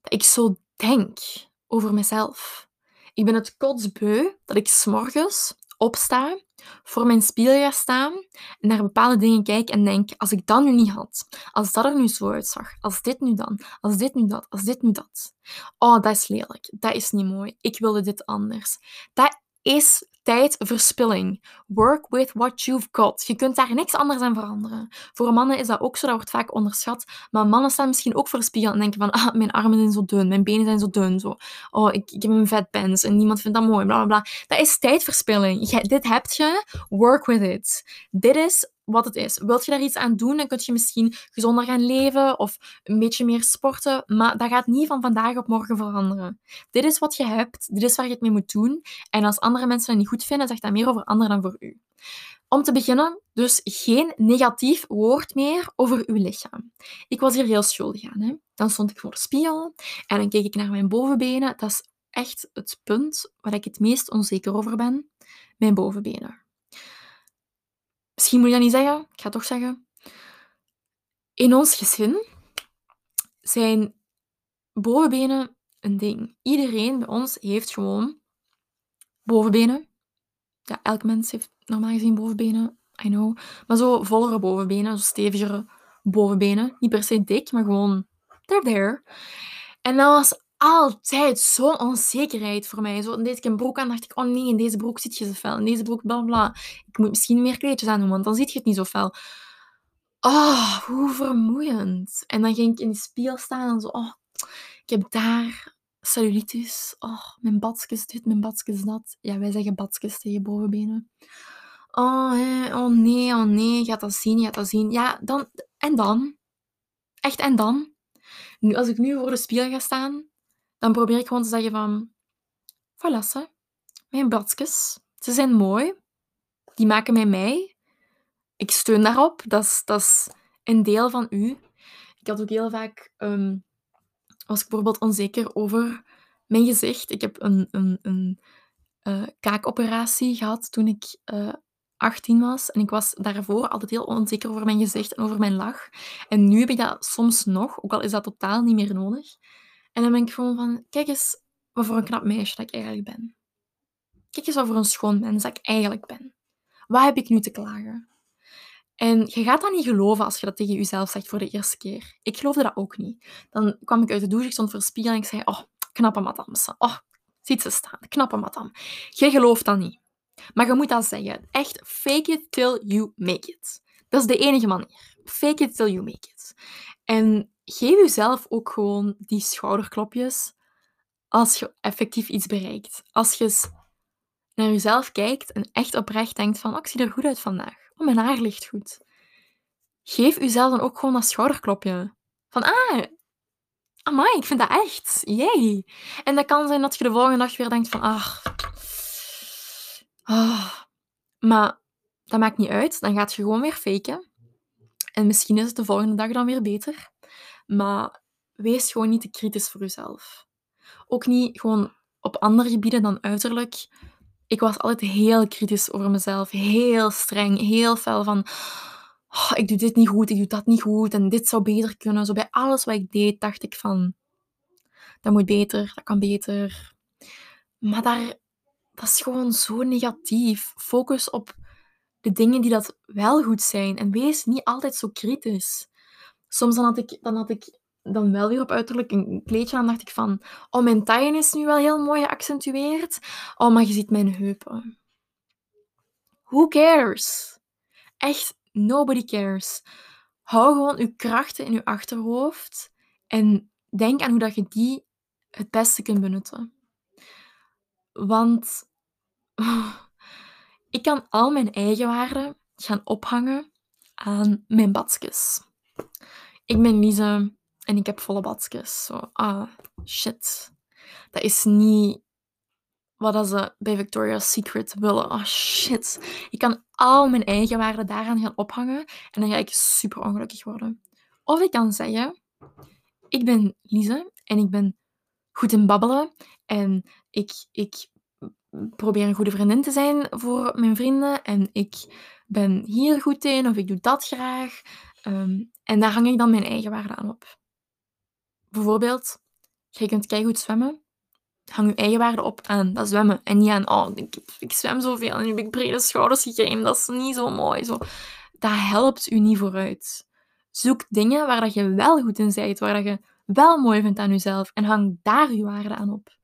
dat ik zo denk over mezelf. Ik ben het kotsbeu dat ik s'morgens opsta, voor mijn spiegel ga staan en naar bepaalde dingen kijk en denk, als ik dat nu niet had, als dat er nu zo uitzag, als dit nu dan, als dit nu dat, als dit nu dat. Oh, dat is lelijk. Dat is niet mooi. Ik wilde dit anders. Dat is tijdverspilling. Work with what you've got. Je kunt daar niks anders aan veranderen. Voor mannen is dat ook zo, dat wordt vaak onderschat. Maar mannen staan misschien ook voor spiegel en denken van, ah, mijn armen zijn zo dun, mijn benen zijn zo dun, zo. Oh, ik, ik heb een vetpens en niemand vindt dat mooi, bla bla bla. Dat is tijdverspilling. dit heb je, work with it. Dit is wat het is. Wilt je daar iets aan doen, dan kun je misschien gezonder gaan leven of een beetje meer sporten. Maar dat gaat niet van vandaag op morgen veranderen. Dit is wat je hebt, dit is waar je het mee moet doen. En als andere mensen dat niet goed vinden, zegt dat meer over anderen dan voor u. Om te beginnen, dus geen negatief woord meer over uw lichaam. Ik was hier heel schuldig aan. Hè? Dan stond ik voor de spiegel en dan keek ik naar mijn bovenbenen. Dat is echt het punt waar ik het meest onzeker over ben. Mijn bovenbenen. Misschien moet je dat niet zeggen, ik ga het toch zeggen. In ons gezin zijn bovenbenen een ding. Iedereen bij ons heeft gewoon bovenbenen. Ja, elk mens heeft normaal gezien bovenbenen, I know. Maar zo vollere bovenbenen, zo stevigere bovenbenen. Niet per se dik, maar gewoon, they're there. En dat was altijd zo'n onzekerheid voor mij. Zo deed ik een broek aan dacht ik, oh nee, in deze broek zit je zo fel. In deze broek, bla bla. Ik moet misschien meer kleedjes aan doen, want dan zie je het niet zo fel. Oh, hoe vermoeiend. En dan ging ik in de spiegel staan en zo, oh, ik heb daar cellulitis. Oh, mijn badskes dit, mijn badskes dat. Ja, wij zeggen badskes tegen bovenbenen. Oh, oh nee, oh nee, gaat dat zien, gaat dat zien. Ja, dan, en dan? Echt, en dan? Nu, als ik nu voor de spiegel ga staan, dan probeer ik gewoon te zeggen van... Voilà. Mijn badjes. Ze zijn mooi. Die maken mij mij. Ik steun daarop. Dat is, een deel van u. Ik had ook heel vaak... Um, was ik bijvoorbeeld onzeker over mijn gezicht. Ik heb een, een, een uh, kaakoperatie gehad toen ik uh, eh, 18 was. En ik was daarvoor altijd heel onzeker over mijn gezicht en over mijn lach. En nu heb ik dat soms nog, ook al is dat totaal niet meer nodig. En dan ben ik gewoon van, kijk eens wat voor een knap meisje dat ik eigenlijk ben. Kijk eens wat voor een schoon mens dat ik eigenlijk ben. Wat heb ik nu te klagen? En je gaat dat niet geloven als je dat tegen jezelf zegt voor de eerste keer. Ik geloofde dat ook niet. Dan kwam ik uit de douche, ik stond voor spiegel en ik zei, oh, knappe madame. Oh, ziet ze staan, knappe madame. Je gelooft dat niet. Maar je moet dat zeggen. Echt, fake it till you make it. Dat is de enige manier. Fake it till you make it. En geef jezelf ook gewoon die schouderklopjes als je effectief iets bereikt. Als je naar jezelf kijkt en echt oprecht denkt van, oh, ik zie er goed uit vandaag. Oh, mijn haar ligt goed. Geef jezelf dan ook gewoon dat schouderklopje. Van, ah, amai, ik vind dat echt. Jee. En dat kan zijn dat je de volgende dag weer denkt van, ach, oh. maar dat maakt niet uit. Dan gaat je gewoon weer faken. En misschien is het de volgende dag dan weer beter. Maar wees gewoon niet te kritisch voor jezelf. Ook niet gewoon op andere gebieden dan uiterlijk. Ik was altijd heel kritisch over mezelf. Heel streng, heel fel van... Oh, ik doe dit niet goed, ik doe dat niet goed en dit zou beter kunnen. Zo bij alles wat ik deed, dacht ik van... Dat moet beter, dat kan beter. Maar daar, dat is gewoon zo negatief. Focus op de dingen die dat wel goed zijn. En wees niet altijd zo kritisch soms dan had ik, dan had ik dan wel weer op uiterlijk een kleedje aan, dacht ik van, oh, mijn taille is nu wel heel mooi geaccentueerd. Oh, maar je ziet mijn heupen. Who cares? Echt, nobody cares. Hou gewoon je krachten in je achterhoofd en denk aan hoe dat je die het beste kunt benutten. Want ik kan al mijn eigenwaarde gaan ophangen aan mijn badjes. Ik ben Lise en ik heb volle badjes. Zo, ah, shit. Dat is niet wat ze bij Victoria's Secret willen. Oh shit. Ik kan al mijn eigen waarden daaraan gaan ophangen en dan ga ik super ongelukkig worden. Of ik kan zeggen, ik ben Lise en ik ben goed in babbelen en ik, ik probeer een goede vriendin te zijn voor mijn vrienden en ik ben hier goed in of ik doe dat graag. Ehm, en daar hang ik dan mijn eigen waarde aan op. Bijvoorbeeld, je kunt goed zwemmen. Hang je eigen waarde op aan dat zwemmen. En niet aan, oh, ik, ik zwem zoveel en nu heb ik brede schouders gekregen. Dat is niet zo mooi. Zo. Dat helpt u niet vooruit. Zoek dingen waar dat je wel goed in bent, waar dat je wel mooi vindt aan jezelf. En hang daar je waarde aan op.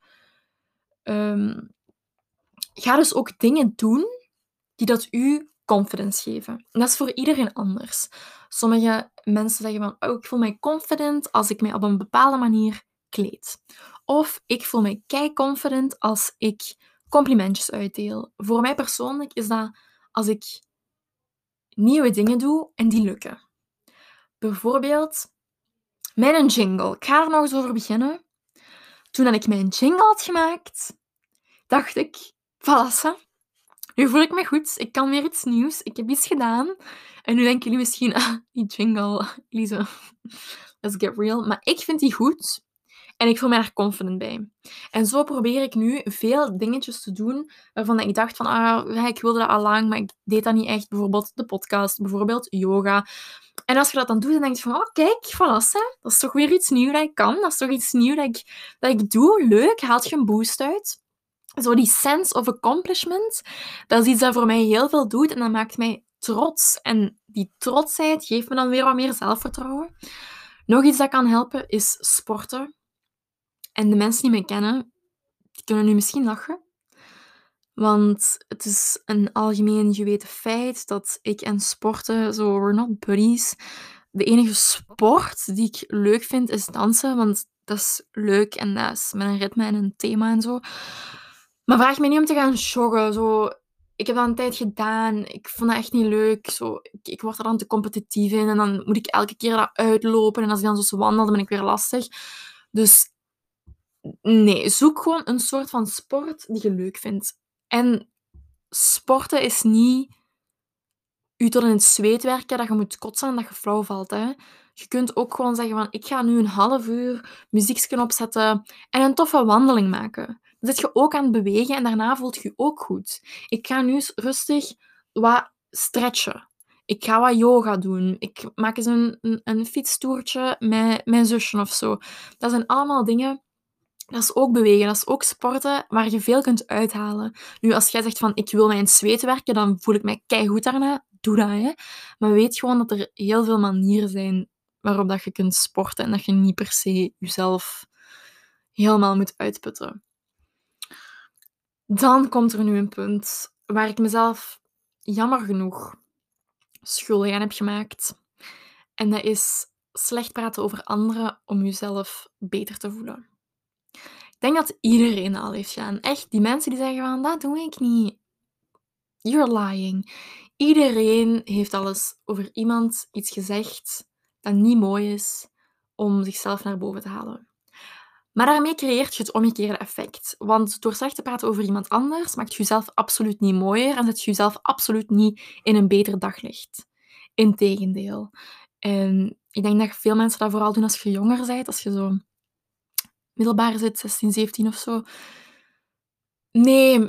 Ehm, ga dus ook dingen doen die dat u confidence geven. En dat is voor iedereen anders. Sommige mensen zeggen van, oh, ik voel mij confident als ik mij op een bepaalde manier kleed. Of ik voel mij kei confident als ik complimentjes uitdeel. Voor mij persoonlijk is dat als ik nieuwe dingen doe en die lukken. Bijvoorbeeld mijn jingle. Ik ga er nog eens over beginnen. Toen ik mijn jingle had gemaakt, dacht ik, voilà, nu voel ik me goed. Ik kan weer iets nieuws. Ik heb iets gedaan. En nu denken jullie misschien, ah, die jingle, Lise, let's get real. Maar ik vind die goed. En ik voel me daar confident bij. En zo probeer ik nu veel dingetjes te doen waarvan ik dacht van, ah, ik wilde dat al lang, maar ik deed dat niet echt. Bijvoorbeeld de podcast, bijvoorbeeld yoga. En als je dat dan doet, dan denk je van, oh kijk, voilà, dat is toch weer iets nieuws dat ik kan. Dat is toch iets nieuws dat ik, dat ik doe. Leuk, haalt je een boost uit zo die sense of accomplishment, dat is iets dat voor mij heel veel doet en dat maakt mij trots. En die trotsheid geeft me dan weer wat meer zelfvertrouwen. Nog iets dat kan helpen is sporten. En de mensen die mij kennen, die kunnen nu misschien lachen. Want het is een algemeen geweten feit dat ik en sporten, zo, we're not buddies. De enige sport die ik leuk vind is dansen, want dat is leuk en dat is met een ritme en een thema en zo. Maar vraag me niet om te gaan joggen. Zo. Ik heb dat een tijd gedaan. Ik vond dat echt niet leuk. Zo, ik, ik word er dan te competitief in. En dan moet ik elke keer dat uitlopen. En als ik dan zo wandel, dan ben ik weer lastig. Dus nee, zoek gewoon een soort van sport die je leuk vindt. En sporten is niet u tot in het zweet werken, dat je moet kotsen en dat je flauw valt. Hè. Je kunt ook gewoon zeggen van, ik ga nu een half uur muziekje opzetten en een toffe wandeling maken. Zit je ook aan het bewegen en daarna voelt je je ook goed. Ik ga nu rustig wat stretchen. Ik ga wat yoga doen. Ik maak eens een, een, een fietstoertje met mijn zusje of zo. Dat zijn allemaal dingen dat is ook bewegen, dat is ook sporten waar je veel kunt uithalen. Nu, als jij zegt van ik wil mijn zweet werken, dan voel ik mij goed daarna. Doe dat, hè. Maar weet gewoon dat er heel veel manieren zijn waarop dat je kunt sporten en dat je niet per se jezelf helemaal moet uitputten. Dan komt er nu een punt waar ik mezelf jammer genoeg schuldig aan heb gemaakt. En dat is slecht praten over anderen om jezelf beter te voelen. Ik denk dat iedereen al heeft gedaan. Echt, die mensen die zeggen van, dat doe ik niet. You're lying. Iedereen heeft alles over iemand iets gezegd dat niet mooi is om zichzelf naar boven te halen. Maar daarmee creëert je het omgekeerde effect. Want door slecht te praten over iemand anders, maakt je jezelf absoluut niet mooier en zet je jezelf absoluut niet in een beter daglicht. Integendeel. En ik denk dat veel mensen dat vooral doen als je jonger bent, als je zo middelbaar zit, 16, 17 of zo. Nee,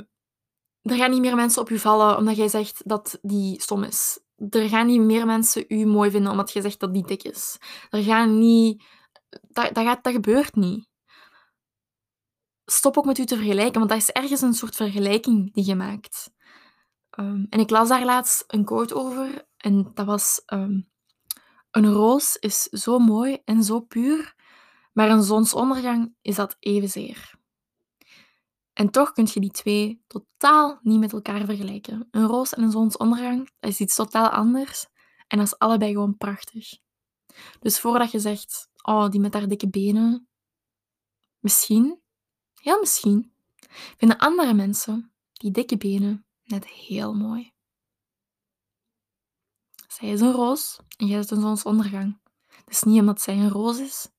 er gaan niet meer mensen op je vallen omdat jij zegt dat die stom is. Er gaan niet meer mensen u mooi vinden omdat jij zegt dat die dik is. Er gaan niet... Dat, dat, gaat, dat gebeurt niet. Stop ook met u te vergelijken, want dat is ergens een soort vergelijking die je maakt. Um, en ik las daar laatst een quote over en dat was... Um, een roos is zo mooi en zo puur Maar een zonsondergang is dat evenzeer. En toch kun je die twee totaal niet met elkaar vergelijken. Een roos en een zonsondergang dat is iets totaal anders en dat is allebei gewoon prachtig. Dus voordat je zegt, oh, die met haar dikke benen, misschien, heel misschien, vinden andere mensen die dikke benen net heel mooi. Zij is een roos en jij bent een zonsondergang. Is niet omdat zij een roos is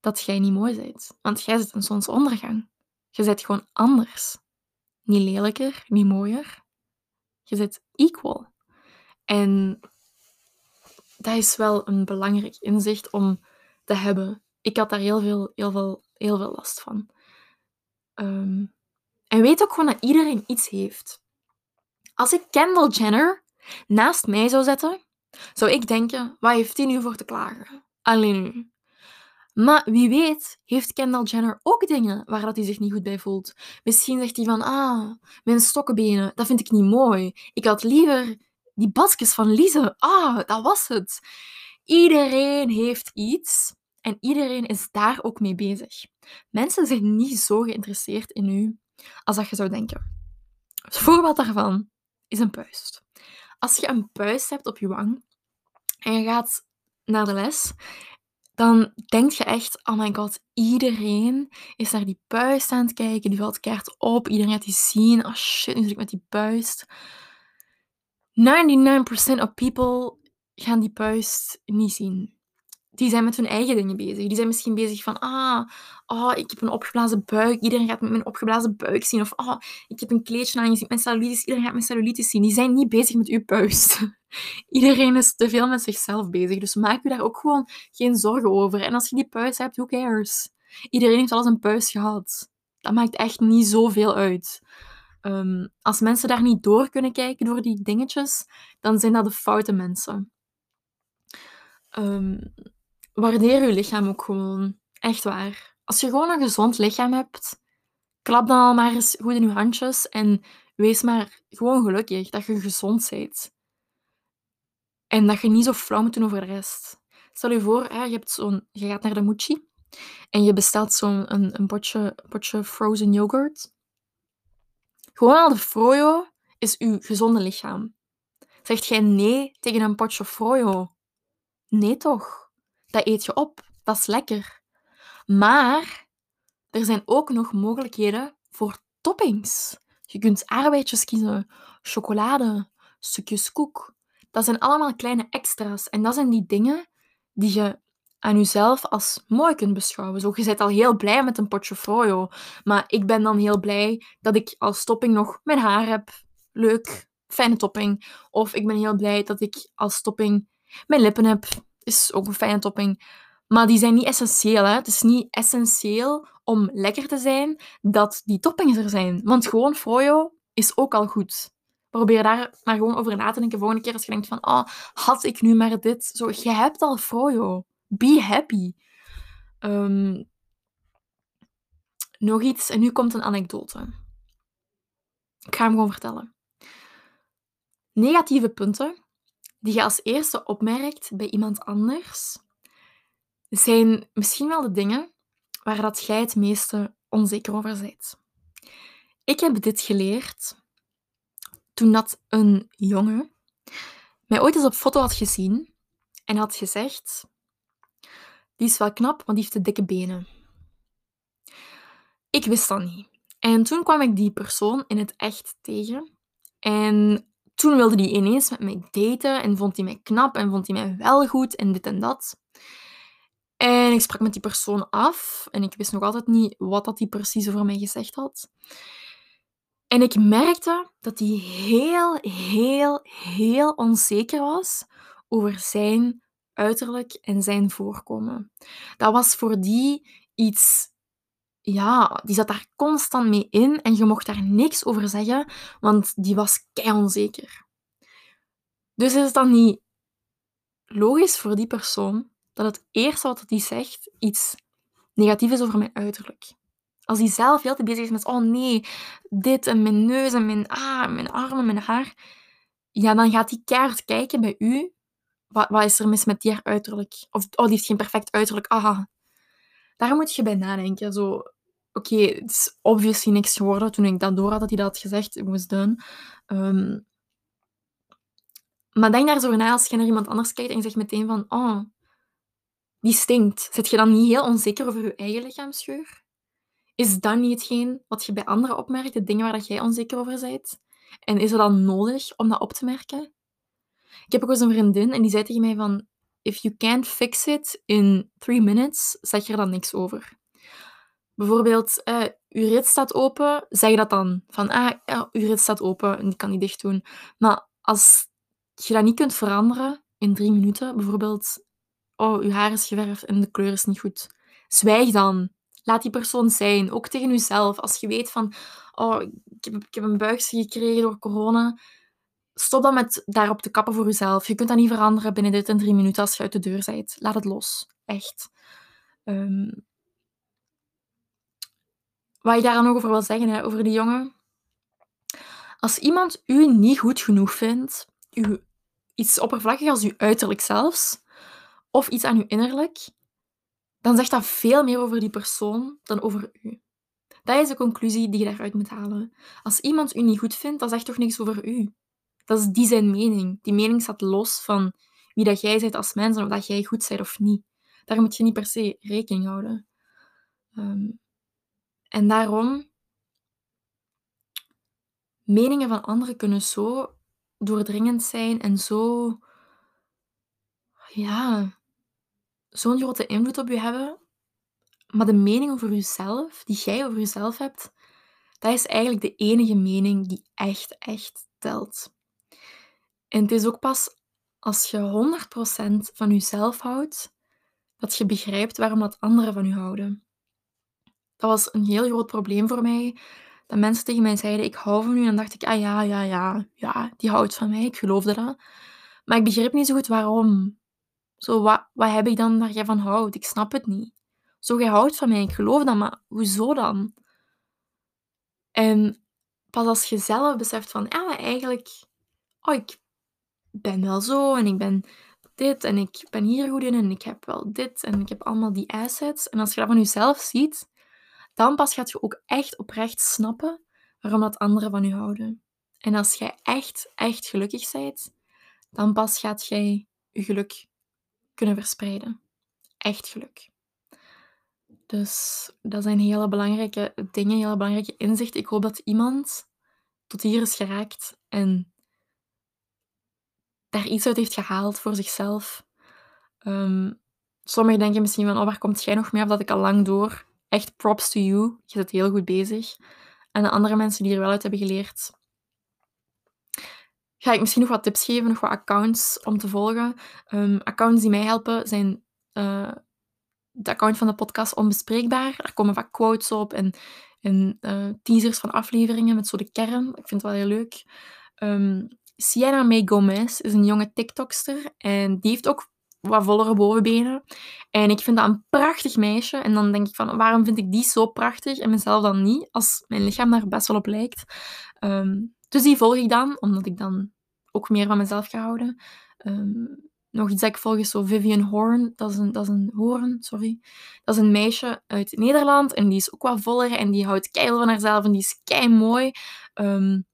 dat jij niet mooi bent, want jij zit een zonsondergang. Je bent gewoon anders. Niet lelijker, niet mooier. Je zit equal. En dat is wel een belangrijk inzicht om te hebben. Ik had daar heel veel, heel veel, heel veel last van. Ehm, en weet ook gewoon dat iedereen iets heeft. Als ik Kendall Jenner naast mij zou zetten, zou ik denken, wat heeft hij nu voor te klagen? Alleen. Maar wie weet, heeft Kendall Jenner ook dingen waar dat hij zich niet goed bij voelt. Misschien zegt hij van, ah, mijn stokkenbenen, dat vind ik niet mooi. Ik had liever die basjes van Lise. Ah, dat was het. Iedereen heeft iets en iedereen is daar ook mee bezig. Mensen zijn niet zo geïnteresseerd in u als dat je zou denken. Het voorbeeld daarvan is een puist. Als je een puist hebt op je wang en je gaat naar de les dan denk je echt, oh my god, iedereen is naar die puist aan het kijken, die valt kaart op, iedereen gaat die zien. Oh shit, nu zit ik met die puist. 99% of people gaan die puist niet zien. Die zijn met hun eigen dingen bezig. Die zijn misschien bezig van, ah, oh, ik heb een opgeblazen buik. Iedereen gaat mijn opgeblazen buik zien. Of, oh, ik heb een kleedje aan, je ziet mijn cellulitis. Iedereen gaat mijn cellulitis zien. Die zijn niet bezig met uw puist. Iedereen is te veel met zichzelf bezig. Dus maak je daar ook gewoon geen zorgen over. En als je die puis hebt, who cares? Iedereen heeft al eens een puis gehad. Dat maakt echt niet zoveel uit. Ehm, als mensen daar niet door kunnen kijken door die dingetjes, dan zijn dat de foute mensen. Um, waardeer je lichaam ook gewoon. Echt waar. Als je gewoon een gezond lichaam hebt, klap dan al maar eens goed in je handjes en wees maar gewoon gelukkig dat je gezond bent. En dat je niet zo flauw moet doen over de rest. Stel je voor, je, hebt zo'n, je gaat naar de Mucci en je bestelt zo'n een, een potje, potje frozen yoghurt. Gewoon al de froyo is uw gezonde lichaam. Zegt jij nee tegen een potje froyo? Nee toch? Dat eet je op. Dat is lekker. Maar er zijn ook nog mogelijkheden voor toppings. Je kunt aardbeidjes kiezen, chocolade, stukjes koek, dat zijn allemaal kleine extra's. En dat zijn die dingen die je aan jezelf als mooi kunt beschouwen. Zo, je bent al heel blij met een potje froyo. Maar ik ben dan heel blij dat ik als topping nog mijn haar heb. Leuk, fijne topping. Of ik ben heel blij dat ik als topping mijn lippen heb. Is ook een fijne topping. Maar die zijn niet essentieel. Hè? Het is niet essentieel om lekker te zijn dat die toppings er zijn. Want gewoon froyo is ook al goed. Probeer daar maar gewoon over na te denken. Volgende keer als je denkt van, oh, had ik nu maar dit. Zo, je hebt al froyo. Be happy. Ehm, nog iets, en nu komt een anekdote. Ik ga hem gewoon vertellen. Negatieve punten die je als eerste opmerkt bij iemand anders, zijn misschien wel de dingen waar dat jij het meeste onzeker over bent. Ik heb dit geleerd toen dat een jongen mij ooit eens op foto had gezien en had gezegd: Die is wel knap, maar die heeft te dikke benen. Ik wist dat niet. En toen kwam ik die persoon in het echt tegen. En toen wilde hij ineens met mij daten en vond hij mij knap en vond hij mij wel goed en dit en dat. En ik sprak met die persoon af en ik wist nog altijd niet wat dat die precies over mij gezegd had. En ik merkte dat hij heel, heel, heel onzeker was over zijn uiterlijk en zijn voorkomen. Dat was voor die iets, ja, die zat daar constant mee in en je mocht daar niks over zeggen, want die was kei onzeker. Dus is het dan niet logisch voor die persoon dat het eerste wat hij zegt iets negatief is over mijn uiterlijk? Als hij zelf heel te bezig is met, oh nee, dit en mijn neus en mijn, ah, mijn armen, mijn haar. Ja, dan gaat hij keihard kijken bij u. Wat, wat is er mis met die uiterlijk? Of, oh, die heeft geen perfect uiterlijk. Aha. daar moet je bij nadenken. Zo, oké, het is obviously niks geworden toen ik dat door had dat hij dat had gezegd. It was done. Um, maar denk daar zo na als je naar iemand anders kijkt en je zegt meteen van, oh, die stinkt. Zit je dan niet heel onzeker over je eigen lichaamsgeur? Is dat niet hetgeen wat je bij anderen opmerkt, de dingen waar dat jij onzeker over bent? En is het dan nodig om dat op te merken? Ik heb ook eens een vriendin en die zei tegen mij van, if you can't fix it in three minutes, zeg je er dan niks over. Bijvoorbeeld, uh, uw rit staat open, zeg dat dan. Van, ah, uw rit staat open en die kan niet dicht doen. Maar als je dat niet kunt veranderen in drie minuten, bijvoorbeeld, oh, uw haar is geverfd en de kleur is niet goed. Zwijg dan. Laat die persoon zijn, ook tegen jezelf. Als je weet van, oh, ik heb, ik heb een buigje gekregen door corona, stop dan met daarop te kappen voor jezelf. Je kunt dat niet veranderen binnen dit en drie minuten als je uit de deur bent. Laat het los. Echt. Um, wat ik daar dan ook over wil zeggen, hè, over die jongen. Als iemand u niet goed genoeg vindt, u, iets oppervlakkig als uw uiterlijk zelfs, of iets aan uw innerlijk, dan zegt dat veel meer over die persoon dan over u. Dat is de conclusie die je daaruit moet halen. Als iemand u niet goed vindt, dan zegt toch niks over u. Dat is die zijn mening. Die mening staat los van wie dat jij bent als mens en of dat jij goed bent of niet. Daar moet je niet per se rekening houden. En daarom, meningen van anderen kunnen zo doordringend zijn en zo, ja, zo'n grote invloed op je hebben. Maar de mening over jezelf, die jij over jezelf hebt, dat is eigenlijk de enige mening die echt, echt telt. En het is ook pas als je 100% van jezelf houdt, dat je begrijpt waarom dat anderen van je houden. Dat was een heel groot probleem voor mij. Dat mensen tegen mij zeiden, ik hou van u. En dan dacht ik, ah ja, ja, ja, ja, die houdt van mij. Ik geloofde dat. Maar ik begreep niet zo goed waarom. Zo, wat, wat heb ik dan waar jij van houdt? Ik snap het niet. Zo, jij houdt van mij, ik geloof dat, maar hoezo dan? En pas als je zelf beseft van, ja, maar eigenlijk, oh, ik ben wel zo en ik ben dit en ik ben hier goed in en ik heb wel dit en ik heb allemaal die assets. En als je dat van jezelf ziet, dan pas gaat je ook echt oprecht snappen waarom dat anderen van je houden. En als jij echt, echt gelukkig bent, dan pas gaat jij je geluk kunnen verspreiden. Echt geluk. Dus dat zijn hele belangrijke dingen, hele belangrijke inzichten. Ik hoop dat iemand tot hier is geraakt en daar iets uit heeft gehaald voor zichzelf. Um, sommigen denken misschien van, oh, waar komt jij nog mee of dat ik al lang door? Echt props to you. Je zit heel goed bezig. En de andere mensen die er wel uit hebben geleerd, ga ik misschien nog wat tips geven, nog wat accounts om te volgen. Um, accounts die mij helpen zijn uh, de account van de podcast Onbespreekbaar. Daar komen vaak quotes op en, en uh, teasers van afleveringen met zo de kern. Ik vind het wel heel leuk. Um, Sienna May Gomez is een jonge TikTokster en die heeft ook wat vollere bovenbenen. En ik vind dat een prachtig meisje. En dan denk ik van, waarom vind ik die zo prachtig en mezelf dan niet, als mijn lichaam daar best wel op lijkt. Ehm, dus die volg ik dan, omdat ik dan ook meer van mezelf ga houden. Ehm, nog iets dat ik volg is zo Vivian Horn. Dat is een, dat is een Hoorn, sorry. Dat is een meisje uit Nederland en die is ook wat voller en die houdt keihard van haarzelf en die is kei mooi. Um,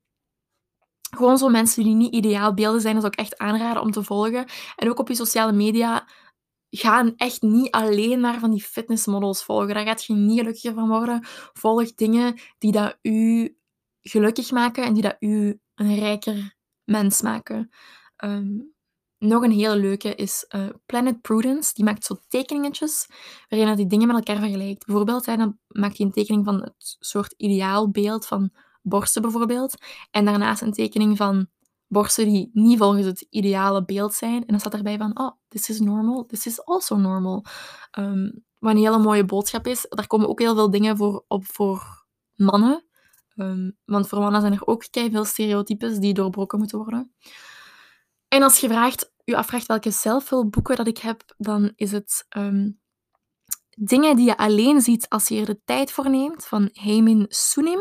gewoon zo mensen die niet ideaal beelden zijn, zou ik echt aanraden om te volgen. En ook op je sociale media, ga echt niet alleen maar van die fitnessmodels volgen. Daar gaat je niet gelukkiger van worden. Volg dingen die dat u gelukkig maken en die dat u een rijker mens maken. Ehm, nog een hele leuke is uh, Planet Prudence. Die maakt zo tekeningetjes waarin hij die dingen met elkaar vergelijkt. Bijvoorbeeld, hij dan maakt hij een tekening van het soort ideaalbeeld van borsten bijvoorbeeld. En daarnaast een tekening van borsten die niet volgens het ideale beeld zijn. En dan staat erbij van, oh, this is normal, this is also normal. Um, wat een hele mooie boodschap is. Daar komen ook heel veel dingen voor, op voor mannen. Um, want voor mannen zijn er ook veel stereotypes die doorbroken moeten worden. En als je vraagt, je afvraagt welke zelfhulpboeken dat ik heb, dan is het um, Dingen die je alleen ziet als je er de tijd voor neemt, van Heimin Sunim.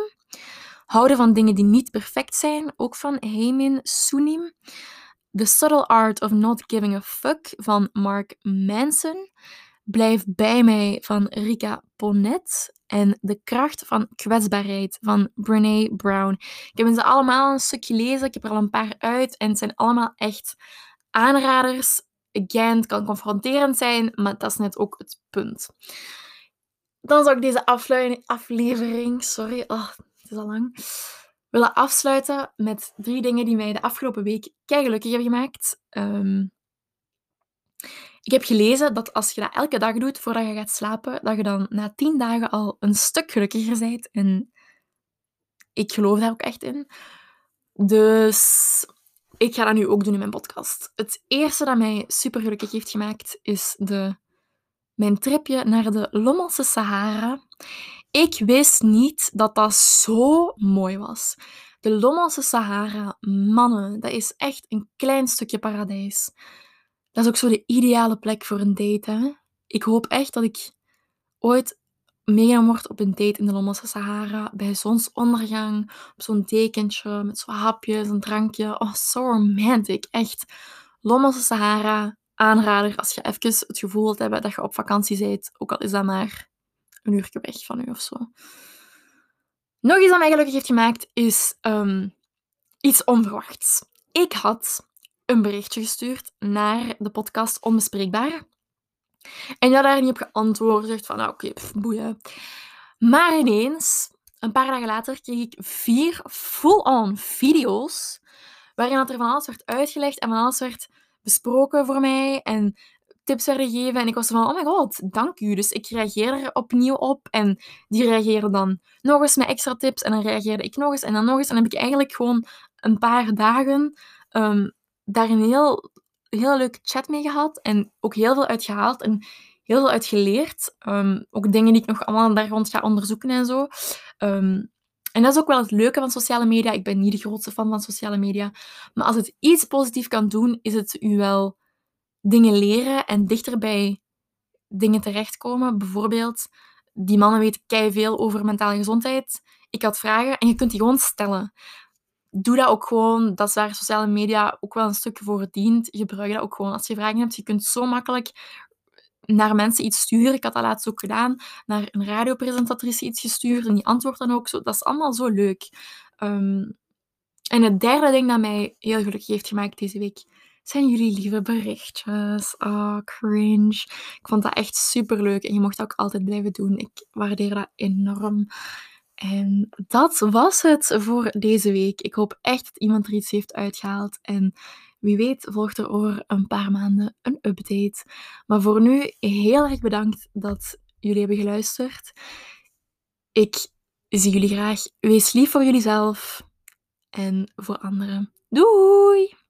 Houden van dingen die niet perfect zijn, ook van Heimin Sunim. The Subtle Art of Not Giving a Fuck van Mark Manson. Blijf bij mij van Rika Ponet en De kracht van kwetsbaarheid van Brene Brown. Ik heb ze allemaal een stukje gelezen, ik heb er al een paar uit en het zijn allemaal echt aanraders. Again, het kan confronterend zijn, maar dat is net ook het punt. Dan zou ik deze aflevering, sorry, oh, is al lang, afsluiten met drie dingen die mij de afgelopen week gelukkig hebben gemaakt. Um, ik heb gelezen dat als je dat elke dag doet voordat je gaat slapen, dat je dan na tien dagen al een stuk gelukkiger bent. En ik geloof daar ook echt in. Dus ik ga dat nu ook doen in mijn podcast. Het eerste dat mij super gelukkig heeft gemaakt is de, mijn tripje naar de Lommelse Sahara. Ik wist niet dat dat zo mooi was. De Lommelse Sahara, mannen, dat is echt een klein stukje paradijs. Dat is ook zo de ideale plek voor een date. Ik hoop echt dat ik ooit meegenomen word op een date in de Lommelse Sahara. Bij zonsondergang, op zo'n dekentje, met zo'n hapjes, een drankje. Oh, so romantic. Echt. Lommelse Sahara, aanrader als je even het gevoel wilt hebben dat je op vakantie bent. Ook al is dat maar een uurtje weg van u of zo. Nog iets dat mij gelukkig heeft gemaakt, is um, iets onverwachts. Ik had een berichtje gestuurd naar de podcast Onbespreekbaar. En je had daar niet op geantwoord. Zegt van, nou, oké, okay, boeien. Maar ineens, een paar dagen later, kreeg ik vier full-on video's waarin dat er van alles werd uitgelegd en van alles werd besproken voor mij en tips werden gegeven. En ik was van, oh my god, dank u. Dus ik reageerde er opnieuw op en die reageerde dan nog eens met extra tips en dan reageerde ik nog eens en dan nog eens. En dan heb ik eigenlijk gewoon een paar dagen um, daar een heel, heel leuke chat mee gehad en ook heel veel uit gehaald en heel veel uit geleerd. Ehm, ook dingen die ik nog allemaal daar rond ga onderzoeken en zo. Ehm, en dat is ook wel het leuke van sociale media. Ik ben niet de grootste fan van sociale media. Maar als het iets positief kan doen, is het u wel dingen leren en dichter bij dingen terechtkomen. Bijvoorbeeld, die mannen weten kei veel over mentale gezondheid. Ik had vragen en je kunt die gewoon stellen doe dat ook gewoon. Dat is waar sociale media ook wel een stukje voor dient. Gebruik dat ook gewoon als je vragen hebt. Je kunt zo makkelijk naar mensen iets sturen. Ik had dat laatst ook gedaan. Naar een radiopresentatrice iets gestuurd en die antwoordt dan ook zo. Dat is allemaal zo leuk. Ehm, en het derde ding dat mij heel gelukkig heeft gemaakt deze week zijn jullie lieve berichtjes. Oh, cringe. Ik vond dat echt super leuk en je mocht dat ook altijd blijven doen. Ik waardeer dat enorm. En dat was het voor deze week. Ik hoop echt dat iemand er iets heeft uitgehaald. En wie weet volgt er over een paar maanden een update. Maar voor nu heel erg bedankt dat jullie hebben geluisterd. Ik zie jullie graag. Wees lief voor jullie zelf en voor anderen. Doei!